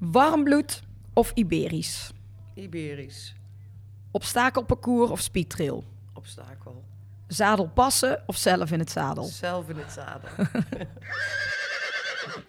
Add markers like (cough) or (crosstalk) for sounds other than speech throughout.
Warmbloed of Iberisch? Iberisch. Obstakelparcours of speedtrail? Obstakel. Zadel passen of zelf in het zadel? Zelf in het zadel. (laughs)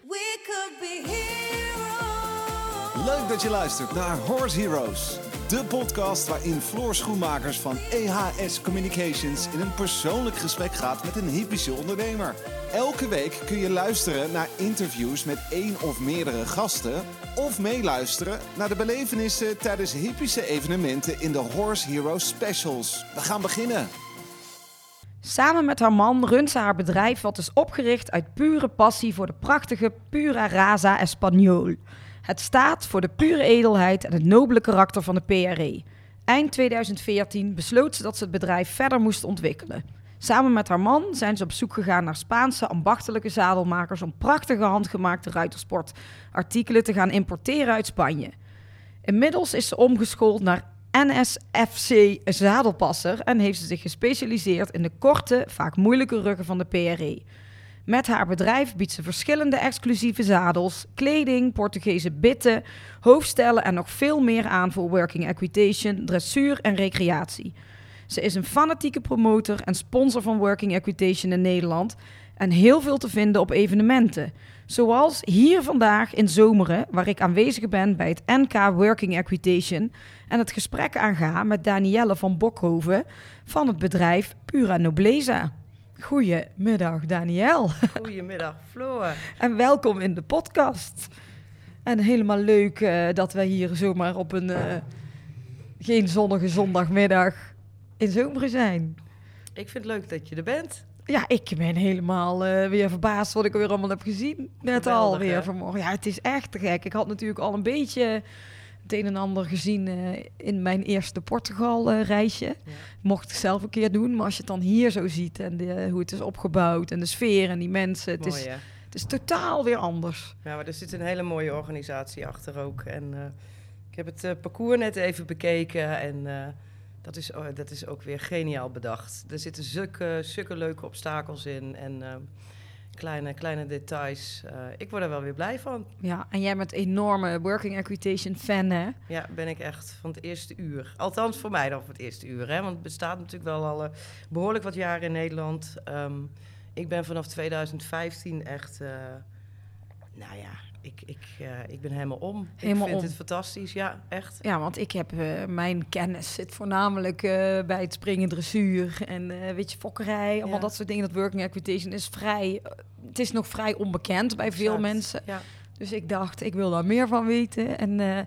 We could be heroes. Leuk dat je luistert naar Horse Heroes. De podcast waarin Floor Schoenmakers van EHS Communications in een persoonlijk gesprek gaat met een hippische ondernemer. Elke week kun je luisteren naar interviews met één of meerdere gasten. Of meeluisteren naar de belevenissen tijdens hippische evenementen in de Horse Heroes Specials. We gaan beginnen. Samen met haar man runt ze haar bedrijf wat is opgericht uit pure passie voor de prachtige Pura Raza Espagnol. Het staat voor de pure edelheid en het nobele karakter van de PRE. Eind 2014 besloot ze dat ze het bedrijf verder moest ontwikkelen. Samen met haar man zijn ze op zoek gegaan naar Spaanse ambachtelijke zadelmakers om prachtige handgemaakte ruitersportartikelen te gaan importeren uit Spanje. Inmiddels is ze omgeschoold naar NSFC zadelpasser en heeft ze zich gespecialiseerd in de korte, vaak moeilijke ruggen van de PRE. Met haar bedrijf biedt ze verschillende exclusieve zadels, kleding, Portugese bitten, hoofdstellen en nog veel meer aan voor working equitation, dressuur en recreatie. Ze is een fanatieke promotor en sponsor van working equitation in Nederland en heel veel te vinden op evenementen. Zoals hier vandaag in Zomeren, waar ik aanwezig ben bij het NK Working Equitation en het gesprek aanga met Danielle van Bokhoven van het bedrijf Pura Nobleza. Goedemiddag, Danielle. Goedemiddag, Floor. (laughs) En welkom in de podcast. En helemaal leuk eh, dat wij hier zomaar op een eh, geen zonnige zondagmiddag in Zomeren zijn. Ik vind het leuk dat je er bent. Ja, ik ben helemaal eh, weer verbaasd wat ik weer allemaal heb gezien. Net Geweldig, alweer vanmorgen. Ja, het is echt te gek. Ik had natuurlijk al een beetje het een en ander gezien eh, in mijn eerste Portugal-reisje. Ja. Mocht ik zelf een keer doen. Maar als je het dan hier zo ziet en de, hoe het is opgebouwd en de sfeer en die mensen. Het, Mooi, is, hè? het is totaal weer anders. Ja, maar er zit een hele mooie organisatie achter ook. En eh, ik heb het eh, parcours net even bekeken en dat, is, oh, dat is ook weer geniaal bedacht. Er zitten zulke, zulke leuke obstakels in en kleine, kleine details. Eh, ik word er wel weer blij van. Ja, en jij bent een enorme working equitation fan, hè? Ja, ben ik echt van het eerste uur. Althans voor mij dan van het eerste uur. Hè? Want het bestaat natuurlijk wel al eh, behoorlijk wat jaren in Nederland. Ehm, ik ben vanaf 2015 echt... eh, nou ja, ik, ik, eh, ik ben helemaal om. Helemaal ik vind om. het fantastisch. Ja, echt. Ja, want ik heb eh, mijn kennis zit voornamelijk eh, bij het springen, dressuur en weet je, fokkerij, allemaal Ja. dat soort dingen. Dat working equitation is vrij, het is nog vrij onbekend bij veel Exact. mensen. Ja. Dus ik dacht, ik wil daar meer van weten. En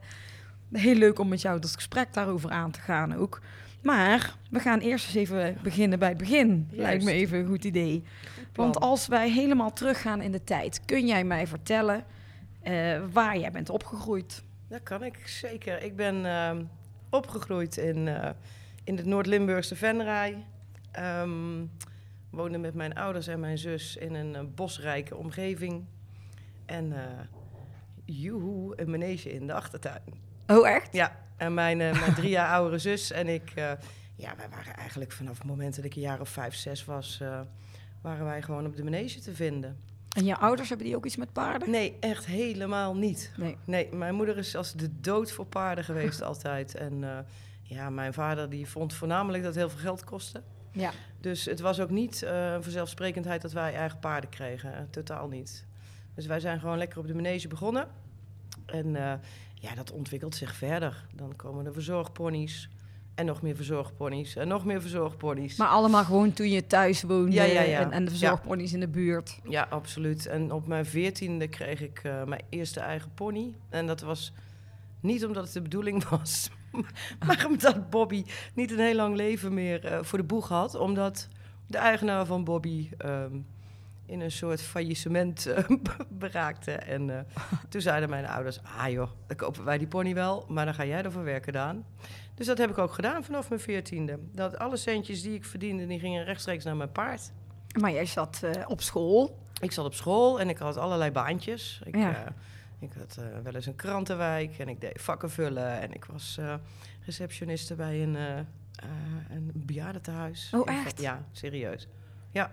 heel leuk om met jou dat gesprek daarover aan te gaan ook. Maar we gaan eerst eens even beginnen bij het begin. Lijkt me even een goed idee. Want als wij helemaal teruggaan in de tijd, kun jij mij vertellen eh, waar jij bent opgegroeid? Dat kan ik zeker. Ik ben ehm, opgegroeid in, eh, in het Noord-Limburgse Venray. Ehm woonde met mijn ouders en mijn zus in een eh, bosrijke omgeving. En eh joehoe, een manege in de achtertuin. Oh, echt? Ja, en mijn, mijn drie jaar oudere zus en ik... ja, wij waren eigenlijk vanaf het moment dat ik een jaar of vijf, zes was... waren wij gewoon op de manege te vinden. En je ouders hebben die ook iets met paarden? Nee, echt helemaal niet. Nee. Nee, mijn moeder is als de dood voor paarden geweest (laughs) altijd. En eh, ja, mijn vader die vond voornamelijk dat het heel veel geld kostte. Ja. Dus het was ook niet een vanzelfsprekendheid dat wij eigen paarden kregen. Eh, totaal niet. Dus wij zijn gewoon lekker op de manege begonnen. En ja, dat ontwikkelt zich verder. Dan komen er verzorgponies. En nog meer verzorgponies. En nog meer verzorgponies. Maar allemaal gewoon toen je thuis woonde Ja, ja, ja. En, en de verzorgponies in de buurt. Ja, absoluut. En op mijn veertiende kreeg ik eh, mijn eerste eigen pony. En dat was niet omdat het de bedoeling (laughs) was, (laughs) maar omdat Bobby niet een heel lang leven meer eh, voor de boeg had. Omdat de eigenaar van Bobby ehm, in een soort faillissement eh, (laughs) beraakte. En eh, (laughs) toen zeiden mijn ouders, ah joh, dan kopen wij die pony wel, maar dan ga jij ervoor werken, Daan. Dus dat heb ik ook gedaan vanaf mijn veertiende. Dat alle centjes die ik verdiende, die gingen rechtstreeks naar mijn paard. Maar jij zat eh, op school. Ik zat op school en ik had allerlei baantjes. Ik, Ja. ik had wel eens een krantenwijk en ik deed vakken vullen. En ik was receptioniste bij een, een bejaardentehuis. Oh, echt? Ja, serieus. Ja.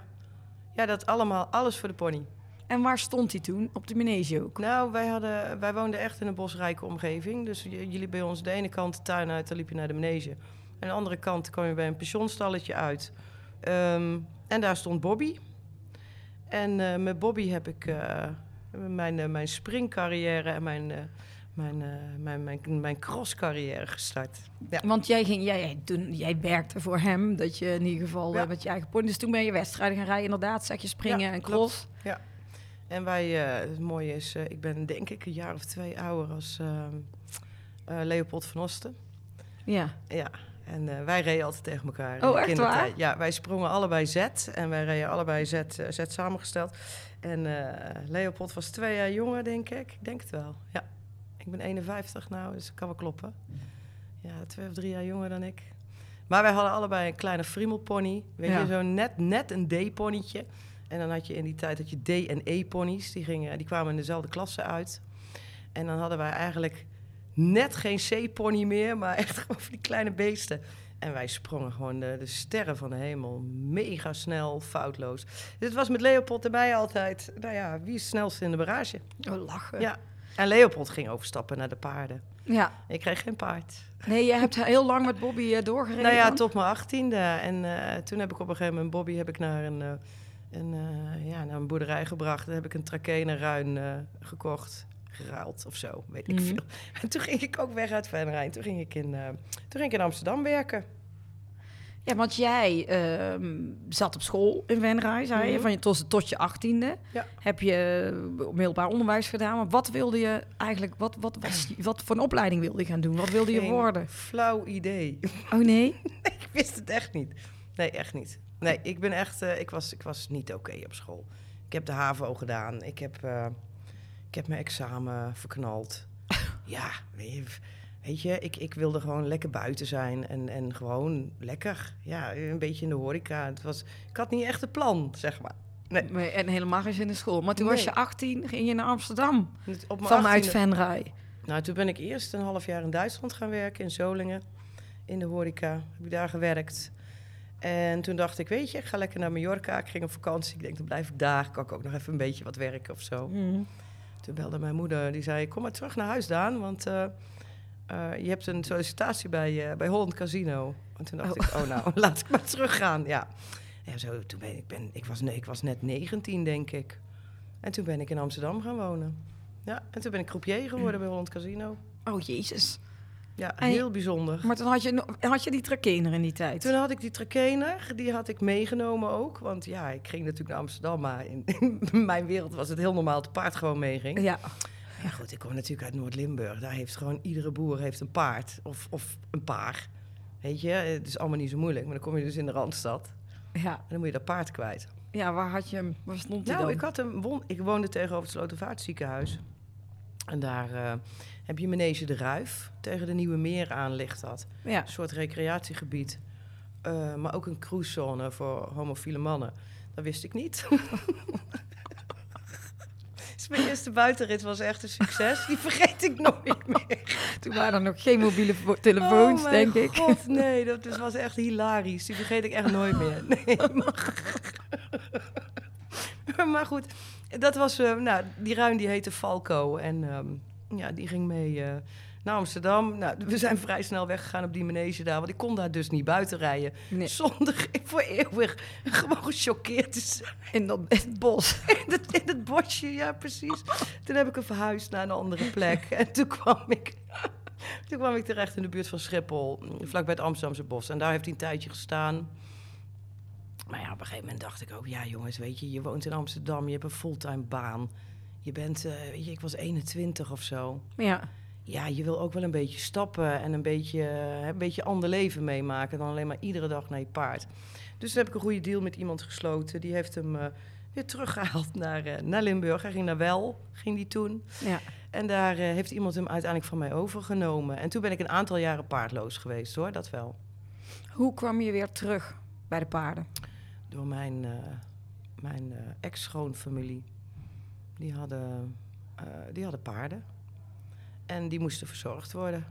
Ja, dat allemaal, alles voor de pony. En waar stond hij toen? Op de manege ook? Nou, wij, hadden, wij woonden echt in een bosrijke omgeving. Dus jullie bij ons de ene kant de tuin uit, dan liep je naar de manege. En aan de andere kant kwam je bij een pensioenstalletje uit. Ehm, en daar stond Bobby. En eh, met Bobby heb ik eh, mijn, eh, mijn springcarrière en mijn, mijn, eh, mijn, mijn, mijn crosscarrière gestart. Ja. Want jij, ging, jij, jij, toen, jij werkte voor hem, dat je in ieder geval Ja. eh, met je eigen pony. Dus toen ben je wedstrijden gaan rijden, inderdaad, zeg je springen Ja, en klopt. cross. En wij, eh, het mooie is, ik ben denk ik een jaar of twee ouder als ehm, eh, Leopold van Osten. Ja. Ja, en wij reden altijd tegen elkaar. in Oh, de echt kindertijd. waar? Ja, wij sprongen allebei Z en wij reden allebei Z, Z samengesteld. En Leopold was twee jaar jonger, denk ik. Ik denk het wel, ja. Ik ben 51 nou, dus dat kan wel kloppen. Ja, twee of drie jaar jonger dan ik. Maar wij hadden allebei een kleine friemelpony. Weet Ja. je, zo net, net een D-ponytje. En dan had je in die tijd dat je D- en E-ponies. Die, gingen, die kwamen in dezelfde klasse uit. En dan hadden wij eigenlijk net geen C-pony meer, maar echt (laughs) gewoon van die kleine beesten. En wij sprongen gewoon de, de sterren van de hemel. Mega snel, foutloos. Dit was met Leopold erbij altijd. Nou ja, wie is het snelste in de barrage? Oh, lachen. Ja. En Leopold ging overstappen naar de paarden. ja. Ik kreeg geen paard. Nee, je hebt heel lang met Bobby eh, doorgereden. Nou ja, dan? tot mijn achttiende. En eh, toen heb ik op een gegeven moment Bobby heb ik naar een, eh, een, ja, naar een boerderij gebracht. Daar heb ik een trakene ruin eh, gekocht. Geruild of zo, weet ik Mhm. veel. (laughs) En toen ging ik ook weg uit Venray. Toen ging ik in, toen ging ik in Amsterdam werken. Ja, want jij ehm, zat op school in Venray, zei je, Mhm. van je tot, tot je achttiende. Ja. Heb je eh, middelbaar onderwijs gedaan. Maar wat wilde je eigenlijk, wat, wat, was, wat voor een opleiding wilde je gaan doen? Wat wilde je worden? Flauw idee. Oh (laughs) nee? ik wist het echt niet. Nee, echt niet. Nee, ik ben echt, eh, ik, was, ik was niet oké op school. Ik heb de HAVO gedaan. Ik heb, eh, ik heb mijn examen verknald. (laughs) ja, weet je, weet je ik, ik wilde gewoon lekker buiten zijn en, en gewoon lekker. Ja, een beetje in de horeca. Het was, ik had niet echt een plan, zeg maar. Nee. Nee, En helemaal geen zin in school. Maar toen was je 18, ging je naar Amsterdam. Op mijn Vanuit 18e Venray. Nou, toen ben ik eerst een half jaar in Duitsland gaan werken, in Solingen. In de horeca. Heb ik daar gewerkt. En toen dacht ik, weet je, ik ga lekker naar Mallorca. Ik ging op vakantie. Ik denk, dan blijf ik daar. Kan ik ook nog even een beetje wat werken of zo. Mhm. Toen belde mijn moeder. Die zei, kom maar terug naar huis, Daan. Want eh, eh, je hebt een sollicitatie bij, eh, bij Holland Casino. En toen dacht Oh. ik, oh nou, (laughs) laat ik maar teruggaan. Ja. ja zo, toen ben ik, ben, ik, was, nee, ik was net 19, denk ik. En toen ben ik in Amsterdam gaan wonen. Ja, en toen ben ik croupier geworden bij Holland Casino. Oh jezus. Ja, En- heel bijzonder. Maar toen had je, had je die trakener in die tijd. Toen had ik die trakener, die had ik meegenomen ook. Want ja, ik ging natuurlijk naar Amsterdam, maar in, in (laughs) mijn wereld was het heel normaal dat het paard gewoon meeging. Ja. Ja goed, ik kom natuurlijk uit Noord-Limburg. Daar heeft gewoon iedere boer heeft een paard of, of een paar. Weet je, het is allemaal niet zo moeilijk. Maar dan kom je dus in de Randstad Ja. en dan moet je dat paard kwijt. ja, waar had je hem? Waar stond hij Nou, dan? ik, had won ik woonde tegenover het Slotervaartziekenhuis. En daar eh, heb je Manege de Ruif. Tegen de Nieuwe Meer aan ligt dat. Ja. Een soort recreatiegebied. Eh, maar ook een cruisezone voor homofiele mannen. Dat wist ik niet. (laughs) dus mijn eerste buitenrit was echt een succes. Die vergeet ik nooit (laughs) meer. Toen waren er nog geen mobiele telefoons, Oh denk ik. God, (laughs) nee, dat is- was echt hilarisch. Die vergeet ik echt nooit meer. (laughs) Nee, maar, maar goed, dat was, eh, nou, die ruin die heette Falco. En ehm, ja, die ging mee eh, naar Amsterdam. Nou, we zijn vrij snel weggegaan op die manege daar. Want ik kon daar dus niet buiten rijden. Nee. Zonder (laughs) voor eeuwig gewoon gechoqueerd te zijn. In, dat, in het bos. (laughs) In het, in het bosje, ja precies. Toen heb ik hem verhuisd naar een andere plek. En toen kwam ik... (laughs) Toen kwam ik terecht in de buurt van Schiphol, vlakbij het Amsterdamse bos. En daar heeft hij een tijdje gestaan. Maar ja, op een gegeven moment dacht ik ook... Ja, jongens, weet je, je woont in Amsterdam, je hebt een fulltime baan. Je bent, eh, weet je, ik was 21 of zo. Ja. Ja, je wil ook wel een beetje stappen en een beetje, een beetje ander leven meemaken... dan alleen maar iedere dag naar je paard. Dus toen heb ik een goede deal met iemand gesloten. Die heeft hem eh, weer teruggehaald (laughs) naar, eh, naar Limburg. Hij ging naar Wel, ging die toen. ja. En daar eh, heeft iemand hem uiteindelijk van mij overgenomen. En toen ben ik een aantal jaren paardloos geweest, hoor, dat wel. Hoe kwam je weer terug bij de paarden? Door mijn, mijn ex-schoonfamilie. Die hadden, die hadden paarden. En die moesten verzorgd worden.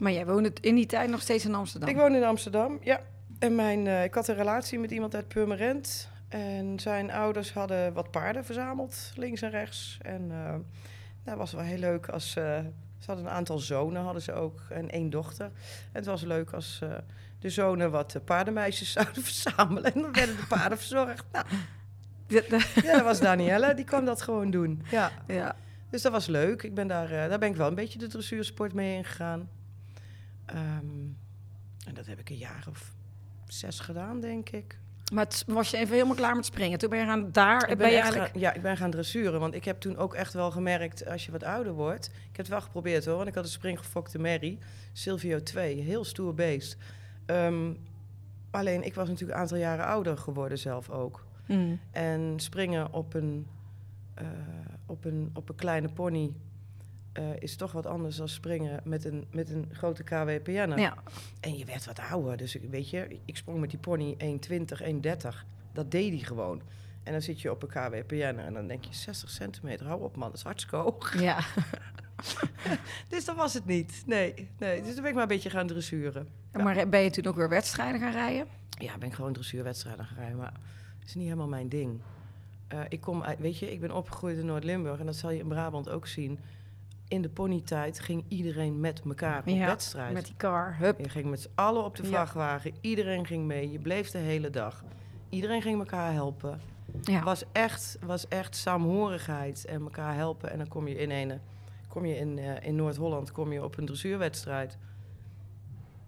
Maar jij woonde in die tijd nog steeds in Amsterdam? Ik woon in Amsterdam, ja. En mijn, eh, ik had een relatie met iemand uit Purmerend. En zijn ouders hadden wat paarden verzameld, links en rechts. En eh dat was wel heel leuk als... eh, ze hadden een aantal zonen, hadden ze ook, en één dochter. Het was leuk als de zonen wat paardenmeisjes (laughs) zouden verzamelen. En dan werden de paarden verzorgd. Nou, (laughs) ja, dat was Danielle, die kwam dat gewoon doen. Ja. ja. Dus dat was leuk. Ik ben daar, eh, daar ben ik wel een beetje de dressuursport mee ingegaan. Ehm, en dat heb ik een jaar of zes gedaan, denk ik. Maar het, was je even helemaal klaar met springen? Toen ben je gaan daar, Ik ben, ben je eigenlijk... gaan, ja, ik ben gaan dressuren. Want ik heb toen ook echt wel gemerkt, als je wat ouder wordt... Ik heb het wel geprobeerd hoor, want ik had een springgefokte Mary. Silvio 2, heel stoer beest. Ehm, alleen, ik was natuurlijk een aantal jaren ouder geworden zelf ook. Hmm. En springen op een, eh, op een, op een kleine pony eh, is toch wat anders dan springen met een, met een grote KWPN. Ja. En je werd wat ouder. Dus ik- weet je, ik sprong met die pony 1,20, 1,30. Dat deed hij gewoon. En dan zit je op een KWPN en dan denk je 60 centimeter. Hou op man, dat is hartstikke hoog. ja. (laughs) Dus dat was het niet. Nee, nee. Dus toen ben ik maar een beetje gaan dressuren. Ja. Maar ben je toen ook weer wedstrijden gaan rijden? Ja, ben ik gewoon dressuurwedstrijden gaan rijden. Maar het is niet helemaal mijn ding. Eh, ik kom uit, weet je, ik ben opgegroeid in Noord-Limburg. En dat zal je in Brabant ook zien. In de ponytijd ging iedereen met elkaar op Ja, wedstrijd. Met die car, hup. Je ging met z'n allen op de Ja. vrachtwagen. Iedereen ging mee. Je bleef de hele dag. Iedereen ging elkaar helpen. Ja. Was echt, was echt saamhorigheid en elkaar helpen. En dan kom je in een, kom je in, eh, in Noord-Holland kom je op een dressuurwedstrijd.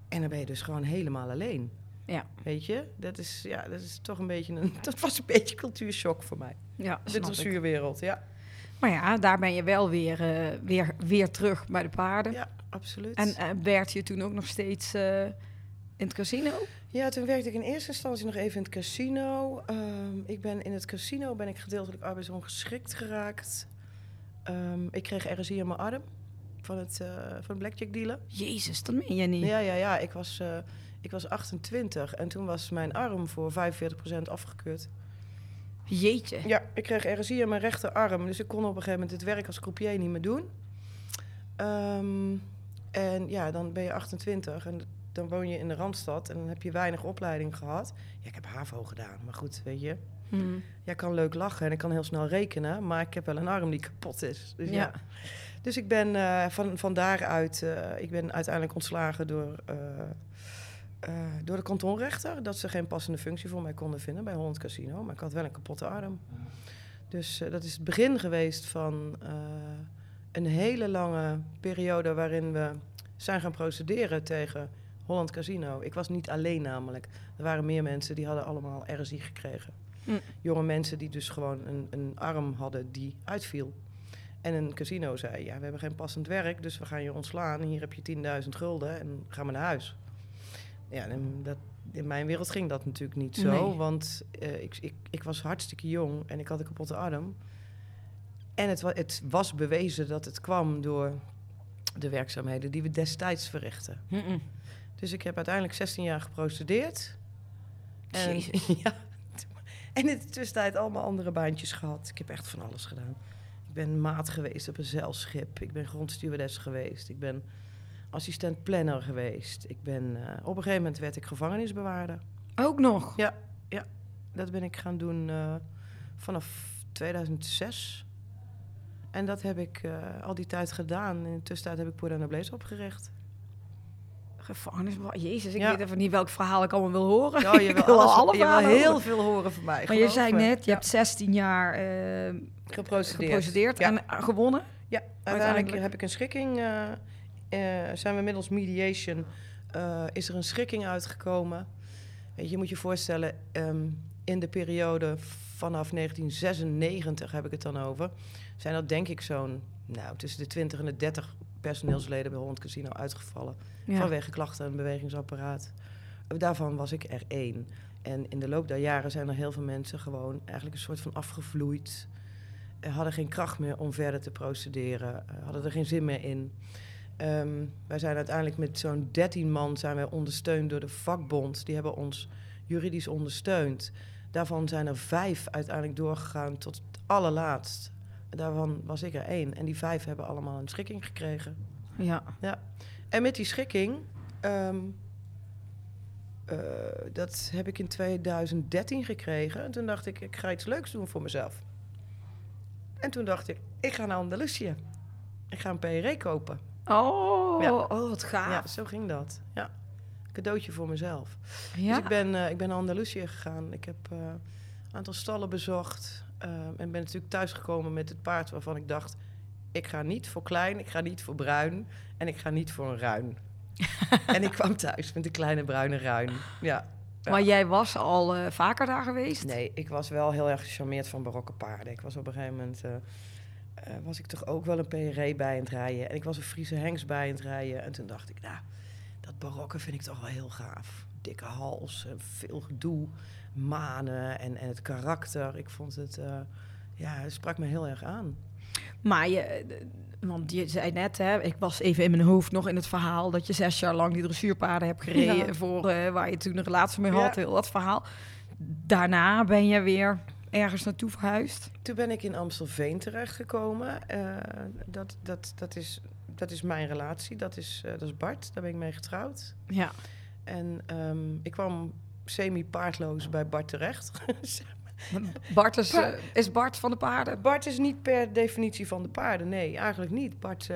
En dan ben je dus gewoon helemaal alleen. Ja. Weet je? Dat is, ja, dat is toch een beetje een. (laughs) Dat was een beetje cultuurshock voor mij. Ja, dressuurwereld, ja. Maar ja, daar ben je wel weer, eh, weer, weer terug bij de paarden. Ja, absoluut. En eh, werkte je toen ook nog steeds eh, in het casino? Ja, toen werkte ik in eerste instantie nog even in het casino. Ehm, ik ben in het casino ben ik gedeeltelijk arbeidsongeschikt geraakt. Ehm, ik kreeg RSI aan mijn arm van het, van blackjack dealen. Jezus, dat meen je niet. Ja, ja, ja. Ik was, ik was 28 en toen was mijn arm voor 45% afgekeurd. Jeetje. Ja, ik kreeg RSI aan mijn rechterarm. Dus ik kon op een gegeven moment het werk als croupier niet meer doen. Ehm, en ja, dan ben je 28 en dan woon je in de Randstad en dan heb je weinig opleiding gehad. Ja, ik heb HAVO gedaan, maar goed, weet je. Hmm. Ja, ik kan leuk lachen en ik kan heel snel rekenen, maar ik heb wel een arm die kapot is. Dus, ja. Ja. dus ik ben eh, van, van daaruit, eh, ik ben uiteindelijk ontslagen door, eh, eh, door de kantonrechter. Dat ze geen passende functie voor mij konden vinden bij Holland Casino. Maar ik had wel een kapotte arm. Dus eh, dat is het begin geweest van eh, een hele lange periode waarin we zijn gaan procederen tegen Holland Casino. Ik was niet alleen namelijk. Er waren meer mensen die hadden allemaal RSI gekregen. Mm. Jonge mensen die dus gewoon een, een arm hadden die uitviel. En een casino zei, ja, we hebben geen passend werk, dus we gaan je ontslaan. Hier heb je 10.000 gulden en ga maar naar huis. Ja, en dat, in mijn wereld ging dat natuurlijk niet zo. Nee. Want eh, ik, ik, ik was hartstikke jong en ik had een kapotte arm. En het, het was bewezen dat het kwam door de werkzaamheden die we destijds verrichten. Dus ik heb uiteindelijk 16 jaar geprocedeerd. En, Jezus. (laughs) ja, en in de tussentijd allemaal andere baantjes gehad. Ik heb echt van alles gedaan. Ik ben maat geweest op een zeilschip. Ik ben grondstewardess geweest. Ik ben assistent planner geweest. Ik ben, eh, op een gegeven moment werd ik gevangenisbewaarder. Ook nog? Ja, ja. Dat ben ik gaan doen eh, vanaf 2006. En dat heb ik eh, al die tijd gedaan. In de tussentijd heb ik Poort en Blaze opgericht. Gevangenis. Jezus, ik Ja. weet even niet welk verhaal ik allemaal wil horen. Ja, je (laughs) wil, wil alles, alle je wil verhalen heel horen. veel horen van mij. Maar je zei me. net, je Ja. hebt 16 jaar geprocedeerd. geprocedeerd en gewonnen. Ja, uiteindelijk, Uiteindelijk. heb ik een schikking. Eh, zijn we middels mediation. eh, is er een schikking uitgekomen. Je, moet je voorstellen. ehm, in de periode vanaf 1996 heb ik het dan over. Zijn er denk ik zo'n. Nou, tussen de 20 en de 30 personeelsleden bij Holland Casino uitgevallen. Ja. Vanwege klachten en bewegingsapparaat. Daarvan was ik er één. En in de loop der jaren zijn er heel veel mensen gewoon eigenlijk een soort van afgevloeid. Eh, hadden geen kracht meer om verder te procederen. hadden er geen zin meer in. Ehm, wij zijn uiteindelijk met zo'n 13 man zijn wij ondersteund door de vakbond. Die hebben ons juridisch ondersteund. Daarvan zijn er vijf uiteindelijk doorgegaan tot het allerlaatst. Daarvan was ik er één. En die vijf hebben allemaal een schikking gekregen. Ja. En met die schikking ehm, eh, dat heb ik in 2013 gekregen. En toen dacht ik, ik ga iets leuks doen voor mezelf. En toen dacht ik, ik ga naar Andalusië. Ik ga een PRE kopen. Oh, Ja. oh wat gaaf. Ja, zo ging dat. Ja. Cadeautje voor mezelf. Ja. Dus ik ben, eh, ik ben naar Andalusië gegaan. Ik heb eh, een aantal stallen bezocht. eh, en ben natuurlijk thuisgekomen met het paard waarvan ik dacht... ik ga niet voor klein, ik ga niet voor bruin en ik ga niet voor een ruin. (laughs) en ik kwam thuis met een kleine bruine ruin. Ja. Ja. Maar jij was al eh, vaker daar geweest? Nee, ik was wel heel erg gecharmeerd van barokke paarden. Ik was op een gegeven moment... eh, eh, was ik toch ook wel een PRE bij aan het rijden. En ik was een Friese hengst bij aan het rijden. En toen dacht ik, nou, dat barokke vind ik toch wel heel gaaf. Dikke hals, en veel gedoe, manen en, en het karakter. Ik vond het, eh, ja, het sprak me heel erg aan. Maar je, eh, want je zei net, hè, ik was even in mijn hoofd nog in het verhaal dat je zes jaar lang die dressuurpaarden hebt gereden Ja. voor eh, waar je toen een relatie mee Ja. had, heel dat verhaal. Daarna ben je weer ergens naartoe verhuisd. Toen ben ik in Amstelveen terechtgekomen. Eh dat, dat, dat, is, dat is mijn relatie, dat is, eh, dat is Bart. Daar ben ik mee getrouwd. Ja. En ehm, ik kwam semi-paardloos bij Bart terecht. (laughs) Bart is, eh, is Bart van de paarden. Bart is niet per definitie van de paarden. Nee, eigenlijk niet. Bart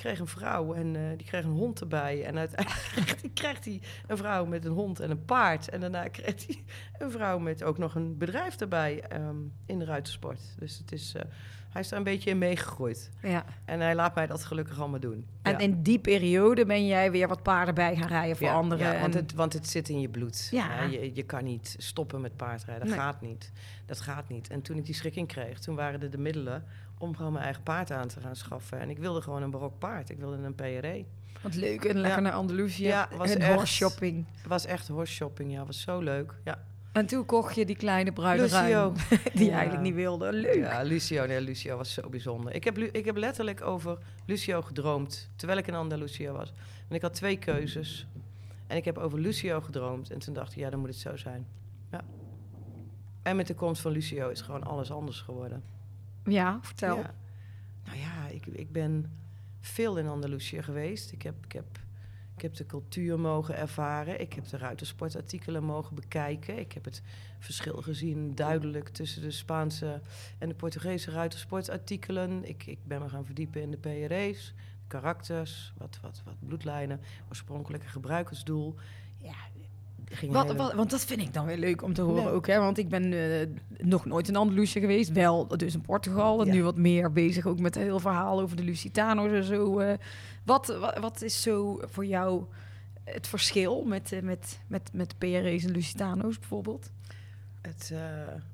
kreeg een vrouw en eh, die kreeg een hond erbij. En uiteindelijk (laughs) krijgt hij- een vrouw met een hond en een paard. En daarna kreeg hij een vrouw met ook nog een bedrijf erbij ehm, in de ruitersport. Dus het is, eh, hij is daar een beetje in meegegroeid. Ja. En hij laat mij dat gelukkig allemaal doen. En Ja. in die periode ben jij weer wat paarden bij gaan rijden voor Ja, anderen. ja, want, het, want het zit in je bloed. Ja. je, je kan niet stoppen met paardrijden. Dat Nee. gaat niet. Dat gaat niet. En toen ik die schikking kreeg, toen waren er de middelen om gewoon mijn eigen paard aan te gaan schaffen. En ik wilde gewoon een barok paard. Ik wilde een PRE. Wat leuk en lekker Ja. naar Andalusië. Ja, was en echt- horse shopping. Was echt horse shopping. Ja, was zo leuk. Ja. En toen kocht je die kleine bruine Lucio. ruim (laughs) die je Ja. eigenlijk niet wilde. Leuk. Ja, Lucio, nee, Lucio was zo bijzonder. Ik heb, ik heb letterlijk over Lucio gedroomd, terwijl ik in Andalusië was. En ik had twee keuzes. En ik heb over Lucio gedroomd. En toen dacht ik, ja, dan moet het zo zijn. Ja. En met de komst van Lucio is gewoon alles anders geworden. Ja, vertel. Nou ja, ik, ik ben veel in Andalusië geweest. Ik heb, ik, heb, ik heb de cultuur mogen ervaren. Ik heb de ruitersportartikelen mogen bekijken. Ik heb het verschil gezien duidelijk tussen de Spaanse en de Portugese ruitersportartikelen. Ik, ik ben me gaan verdiepen in de PRE's, karakters, wat, wat, wat bloedlijnen, oorspronkelijke gebruikersdoel. Ging Wat, want dat vind ik dan weer leuk om te horen ook. Hè? Want ik ben eh, nog nooit in Andalusië geweest. Wel dus in Portugal. En Ja. nu wat meer bezig ook met het hele verhaal over de Lusitanos en zo. eh. wat, wat, wat is zo voor jou het verschil met, eh, met, met, met PRE's en Lusitanos bijvoorbeeld? Het, eh,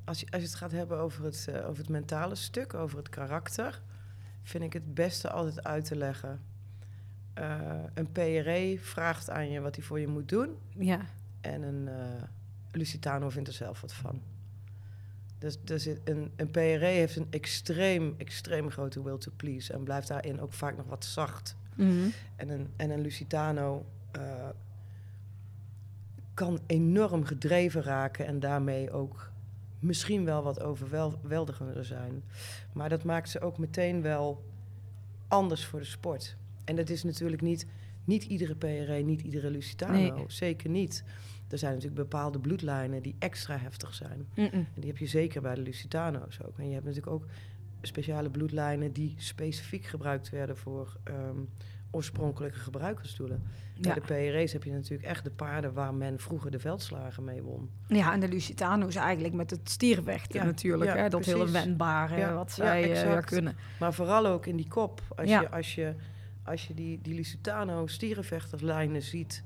als, je, als je het gaat hebben over het, over het mentale stuk, over het karakter, vind ik het beste altijd uit te leggen. Eh, een PRE vraagt aan je wat hij voor je moet doen. Ja, En een eh, Lusitano vindt er zelf wat van. Dus, dus een, een PRE heeft een extreem, extreem grote will to please. En blijft daarin ook vaak nog wat zacht. Mhm. En een, en een Lusitano eh, kan enorm gedreven raken en daarmee ook misschien wel wat overweldigender zijn. Maar dat maakt ze ook meteen wel anders voor de sport. En dat is natuurlijk niet, niet iedere PRE, niet iedere Lusitano. Nee. Zeker niet. Er zijn natuurlijk bepaalde bloedlijnen die extra heftig zijn. En die heb je zeker bij de Lusitano's ook. En je hebt natuurlijk ook speciale bloedlijnen die specifiek gebruikt werden voor ehm, oorspronkelijke gebruikersdoelen. Ja. Bij de PRE's heb je natuurlijk echt de paarden waar men vroeger de veldslagen mee won. ja, en de Lusitanos eigenlijk met het stiervechten Ja, natuurlijk. ja, hè? Dat hele wendbare wat zij eh, kunnen. Maar vooral ook in die kop. Als je, als je, als je die, die Lusitano stierenvechterslijnen ziet,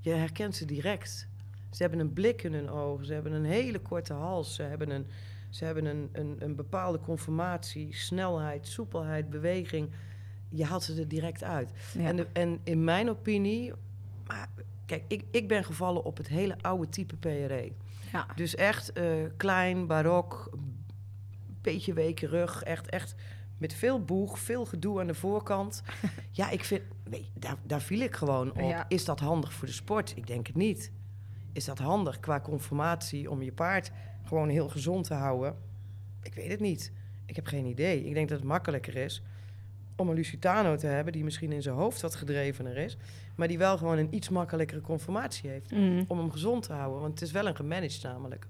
je herkent ze direct. Ze hebben een blik in hun ogen, ze hebben een hele korte hals, ze hebben een, ze hebben een, een, een bepaalde conformatie, snelheid, soepelheid, beweging. Je haalt ze er direct uit. Ja. En, de- en in mijn opinie, maar kijk, ik, ik ben gevallen op het hele oude type PRE. ja. Dus echt eh, klein, barok, beetje weken rug, echt, echt met veel boeg, veel gedoe aan de voorkant. (laughs) ja, ik vind, nee, daar, daar viel ik gewoon op. Ja. Is dat handig voor de sport? Ik denk het niet. Is dat handig qua conformatie om je paard gewoon heel gezond te houden? Ik weet het niet. Ik heb geen idee. Ik denk dat het makkelijker is om een Lusitano te hebben die misschien in zijn hoofd wat gedrevener is, maar die wel gewoon een iets makkelijkere conformatie heeft. Mm. Om hem gezond te houden, want het is wel een gemanaged namelijk.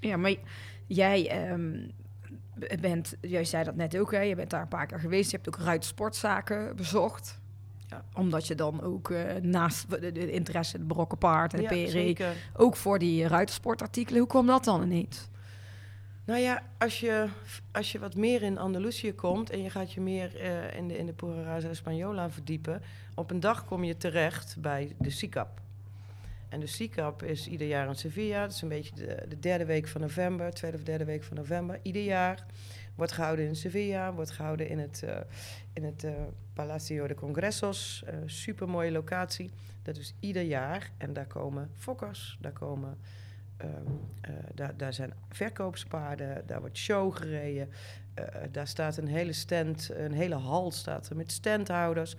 Ja, maar jij ehm, bent, jij zei dat net ook, hè? je bent daar een paar keer geweest. Je hebt ook ruitsportzaken bezocht. Ja. Omdat je dan ook eh, naast de, de interesse, de brokkenpaard en de Ja, PRE, zeker. ook voor die ruitersportartikelen. Hoe kwam dat dan ineens? Nou ja, als je, als je wat meer in Andalusië komt en je gaat je meer eh, in de, in de Pura Raza Española verdiepen, op een dag kom je terecht bij de SICAP. En de SICAP is ieder jaar in Sevilla. Dat is een beetje de, de derde week van november, tweede of derde week van november. Ieder jaar wordt gehouden in Sevilla, wordt gehouden in het, eh, in het eh, Palacio de Congresos. Eh Super mooie locatie. Dat is ieder jaar. En daar komen fokkers, daar komen Ehm, eh, daar, daar zijn verkoopspaarden, daar wordt show gereden. daar staat een hele stand, een hele hal staat er met standhouders.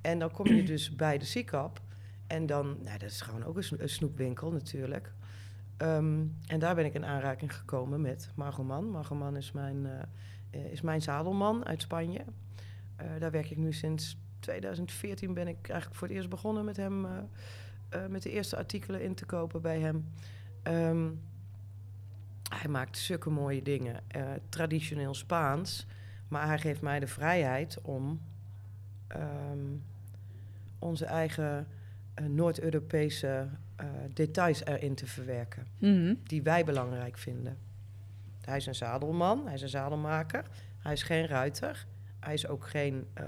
En dan kom je dus bij de Sikap. En dan, nou, dat is gewoon ook een snoepwinkel natuurlijk. Ehm, en daar ben ik in aanraking gekomen met Margoman. Margoman is mijn, eh, eh, is mijn zadelman uit Spanje. Eh, daar werk ik nu sinds 2014 ben ik eigenlijk voor het eerst begonnen met hem, met de eerste artikelen in te kopen bij hem. Ehm, hij maakt zulke mooie dingen, traditioneel Spaans, maar hij geeft mij de vrijheid om ehm, onze eigen Noord-Europese eh, details erin te verwerken, Mhm. die wij belangrijk vinden. Hij is een zadelman, hij is een zadelmaker, hij is geen ruiter, hij is ook geen eh,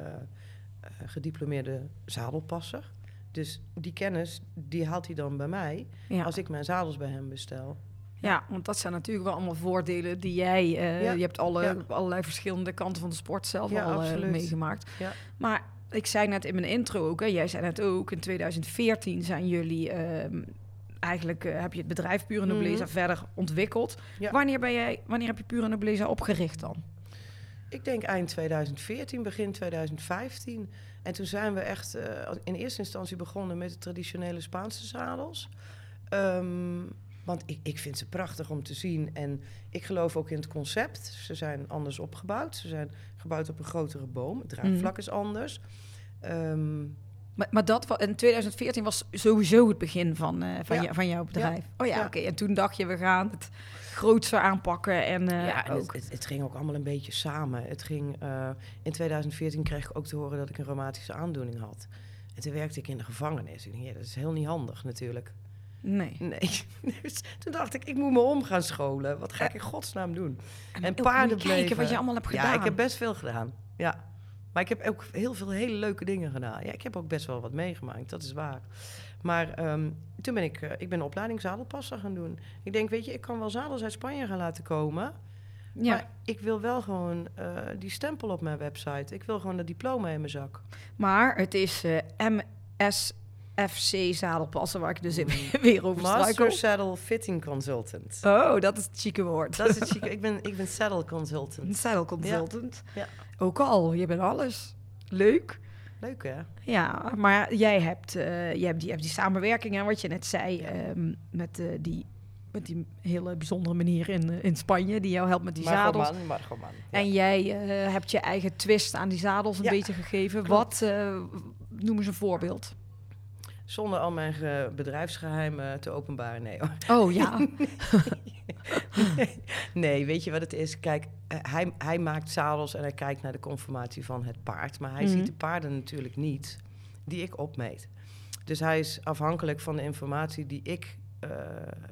eh, gediplomeerde zadelpasser. Dus die kennis, die haalt hij dan bij mij Ja. als ik mijn zadels bij hem bestel. ja, want dat zijn natuurlijk wel allemaal voordelen die jij... Ja. Je hebt alle, Ja. allerlei verschillende kanten van de sport zelf al meegemaakt. Maar ik zei net in mijn intro ook, hè, jij zei net ook, in 2014 zijn jullie... ehm, eigenlijk eh, heb je het bedrijf Pure Nobleza Mhm. verder ontwikkeld. Ja. Wanneer, ben jij, wanneer heb je Pure Nobleza opgericht dan? Ik denk eind 2014, begin 2015. En toen zijn we echt eh, in eerste instantie begonnen met de traditionele Spaanse zadels. Ehm, want ik, ik vind ze prachtig om te zien. En ik geloof ook in het concept. Ze zijn anders opgebouwd. Ze zijn gebouwd op een grotere boom. Het draagvlak is anders. Ehm, Maar, maar dat in 2014 was sowieso het begin van, eh, van, Ja. jou- van jouw bedrijf. Oh ja, Ja. oké. En toen dacht je, we gaan het grootser aanpakken. En, eh, ja, en ook. het, het, het ging ook allemaal een beetje samen. Het ging, eh, in 2014 kreeg ik ook te horen dat ik een rheumatische aandoening had. En toen werkte ik in de gevangenis. Ik denk, ja, dat is heel niet handig natuurlijk. Nee. Nee. (laughs) Dus toen dacht ik, ik moet me om gaan scholen. Wat ga ik in godsnaam doen? En ook paarden kijken wat je allemaal hebt gedaan. Ja, ik heb best veel gedaan. Ja. Maar ik heb ook heel veel hele leuke dingen gedaan. Ja, ik heb ook best wel wat meegemaakt, dat is waar. Maar ehm, toen ben ik, eh, ik ben een opleiding zadelpasser gaan doen. Ik denk, weet je, ik kan wel zadels uit Spanje gaan laten komen. Ja. Maar ik wil wel gewoon eh, die stempel op mijn website. Ik wil gewoon dat diploma in mijn zak. Maar het is eh, MSFC zadelpassen, waar ik dus (laughs) weer over Master struikel. Saddle Fitting Consultant. Oh, dat is het chique woord. Dat is het chique. (laughs) Ik ben, ik ben saddle consultant. saddle consultant. Ja. Ook al, je bent alles. Leuk. Leuk hè? Ja, maar jij hebt, eh, jij hebt, die, hebt die samenwerking, hè, wat je net zei, Ja. ehm, met, eh, die, met die hele bijzondere manier in, eh, in Spanje, die jou helpt met die zadels. Margoman, Margoman. Ja. En jij hebt je eigen twist aan die zadels een beetje gegeven. klopt. Wat, eh, noem eens een voorbeeld. Zonder al mijn ge- bedrijfsgeheimen te openbaren, nee hoor. Oh ja, (laughs) Nee, weet je wat het is? Kijk, eh, hij, hij maakt zadels en hij kijkt naar de conformatie van het paard. Maar hij Mhm. ziet de paarden natuurlijk niet die ik opmeet. Dus hij is afhankelijk van de informatie die ik eh,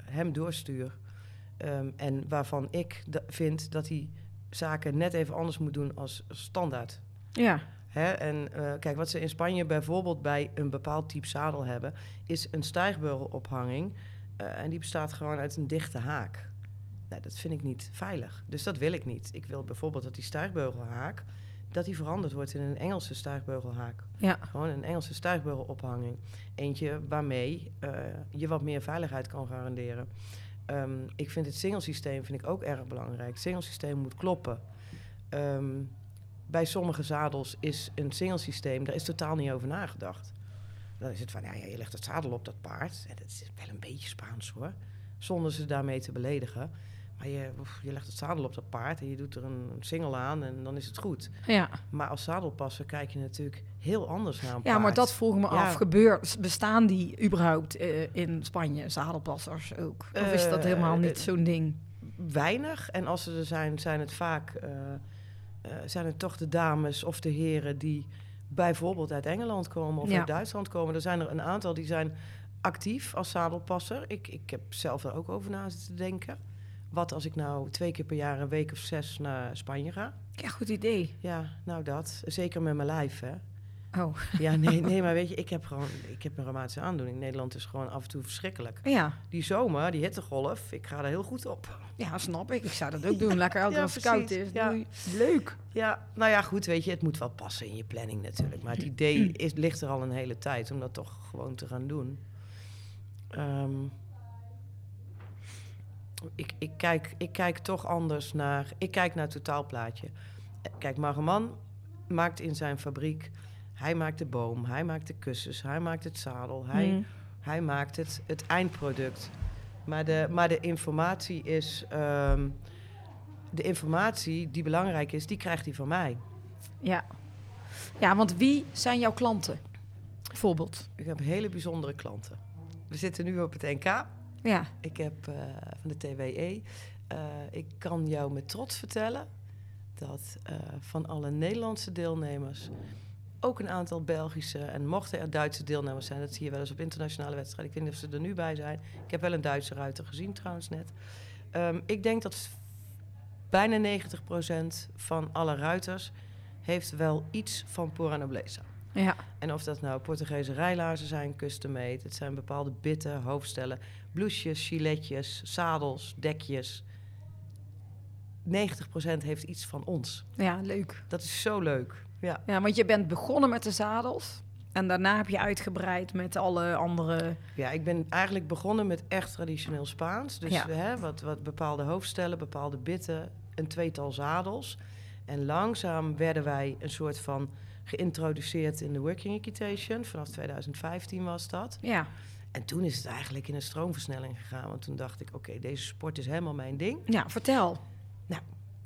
hem doorstuur. Ehm, en waarvan ik vind dat hij zaken net even anders moet doen als standaard. ja. Hè? En eh, kijk, wat ze in Spanje bijvoorbeeld bij een bepaald type zadel hebben, is een stijgbeugelophanging. Eh, en die bestaat gewoon uit een dichte haak. Nou, dat vind ik niet veilig. Dus dat wil ik niet. Ik wil bijvoorbeeld dat die stijgbeugelhaak, dat die veranderd wordt in een Engelse stijgbeugelhaak. ja. Gewoon een Engelse stijgbeugelophanging. Eentje waarmee eh, je wat meer veiligheid kan garanderen. Ehm, ik vind het singelsysteem vind ik ook erg belangrijk. Het singelsysteem moet kloppen. Ehm, bij sommige zadels is een singelsysteem, daar is totaal niet over nagedacht. Dan is het van, ja, ja, je legt het zadel op dat paard. En dat is wel een beetje Spaans hoor. Zonder ze daarmee te beledigen. Maar Maar je, je legt het zadel op dat paard en je doet er een single aan en dan is het goed. Ja. Maar als zadelpasser kijk je natuurlijk heel anders naar een ja, maar paard. dat vroeg me Ja. af. Gebeurt, bestaan die überhaupt eh, in Spanje, zadelpassers ook? Of is dat Eh, helemaal niet eh, zo'n ding? weinig. En als ze er zijn, zijn het vaak eh, zijn het toch de dames of de heren die bijvoorbeeld uit Engeland komen of Ja. uit Duitsland komen. Er zijn er een aantal die zijn actief als zadelpasser. Ik, ik heb zelf er ook over na zitten denken. Wat als ik nou twee keer per jaar een week of zes naar Spanje ga? Ja, goed idee. Ja, nou dat. Zeker met mijn lijf, hè. Oh, Ja, nee, nee, maar weet je, ik heb gewoon ik heb een reumatische aandoening. Nederland is gewoon af en toe verschrikkelijk. ja. Die zomer, die hittegolf, ik ga er heel goed op. Ja, snap ik. Ik zou dat ook doen. Lekker (laughs) elke Ja, als het koud is. Ja. Leuk. Ja, nou ja, goed, weet je, het moet wel passen in je planning natuurlijk. Maar het idee is, ligt er al een hele tijd om dat toch gewoon te gaan doen. Ehm, ik, ik, kijk, ik kijk toch anders naar... Ik kijk naar het totaalplaatje. Kijk, Margeman maakt in zijn fabriek... Hij maakt de boom, hij maakt de kussens, hij maakt het zadel. Hij, Hmm. hij maakt het, het eindproduct. Maar de, maar de informatie is... ehm, de informatie die belangrijk is, die krijgt hij van mij. Ja. Ja, want wie zijn jouw klanten? Bijvoorbeeld. Ik heb hele bijzondere klanten. We zitten nu op het NK. Ja. Ik heb eh, van de TWE. eh, ik kan jou met trots vertellen dat eh, van alle Nederlandse deelnemers ook een aantal Belgische en mochten er Duitse deelnemers zijn, dat zie je wel eens op internationale wedstrijden. Ik weet niet of ze er nu bij zijn. Ik heb wel een Duitse ruiter gezien trouwens net. Ehm, ik denk dat bijna 90% van alle ruiters heeft wel iets van Pora Nobleza. Ja. En of dat nou Portugese rijlaarzen zijn, custom made. Het zijn bepaalde bitten, hoofdstellen, blouses, giletjes, zadels, dekjes. 90% heeft iets van ons. Ja, leuk. Dat is zo leuk. Ja. Ja, want je bent begonnen met de zadels. En daarna heb je uitgebreid met alle andere... ja, ik ben eigenlijk begonnen met echt traditioneel Spaans. Dus Ja. hè, wat, wat bepaalde hoofdstellen, bepaalde bitten, een tweetal zadels. En langzaam werden wij een soort van geïntroduceerd in de working equitation. Vanaf 2015 was dat. Ja. En toen is het eigenlijk in een stroomversnelling gegaan. Want toen dacht ik, oké, deze sport is helemaal mijn ding. Ja, vertel.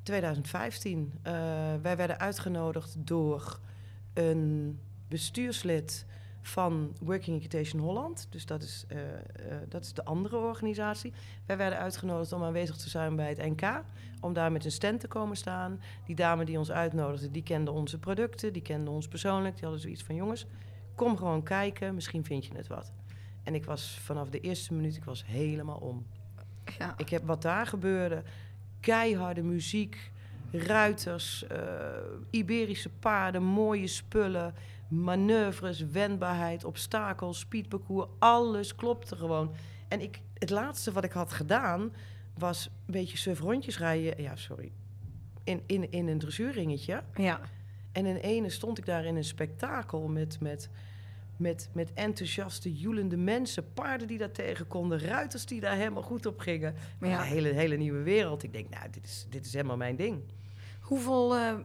2015. eh, wij werden uitgenodigd door een bestuurslid van Working Equitation Holland. Dus dat is, eh, eh, dat is de andere organisatie. Wij werden uitgenodigd om aanwezig te zijn bij het NK. Om daar met een stand te komen staan. Die dame die ons uitnodigde, die kende onze producten. Die kende ons persoonlijk. Die hadden zoiets van, jongens, kom gewoon kijken. Misschien vind je het wat. En ik was vanaf de eerste minuut, ik was helemaal om. Ja. Ik heb wat daar gebeurde. Keiharde muziek, ruiters, eh, Iberische paarden, mooie spullen, manoeuvres, wendbaarheid, obstakels, speedparcours. Alles klopte gewoon. En ik, het laatste wat ik had gedaan was een beetje surf rondjes rijden. Ja, sorry. In, in, in een dressuurringetje. Ja. En in ene stond ik daar in een spektakel met, met, met, met enthousiaste, joelende mensen. Paarden die daar tegen konden, ruiters die daar helemaal goed op gingen. Maar ja. Een hele, hele nieuwe wereld. Ik denk, nou, dit is, dit is helemaal mijn ding. Hoeveel eh,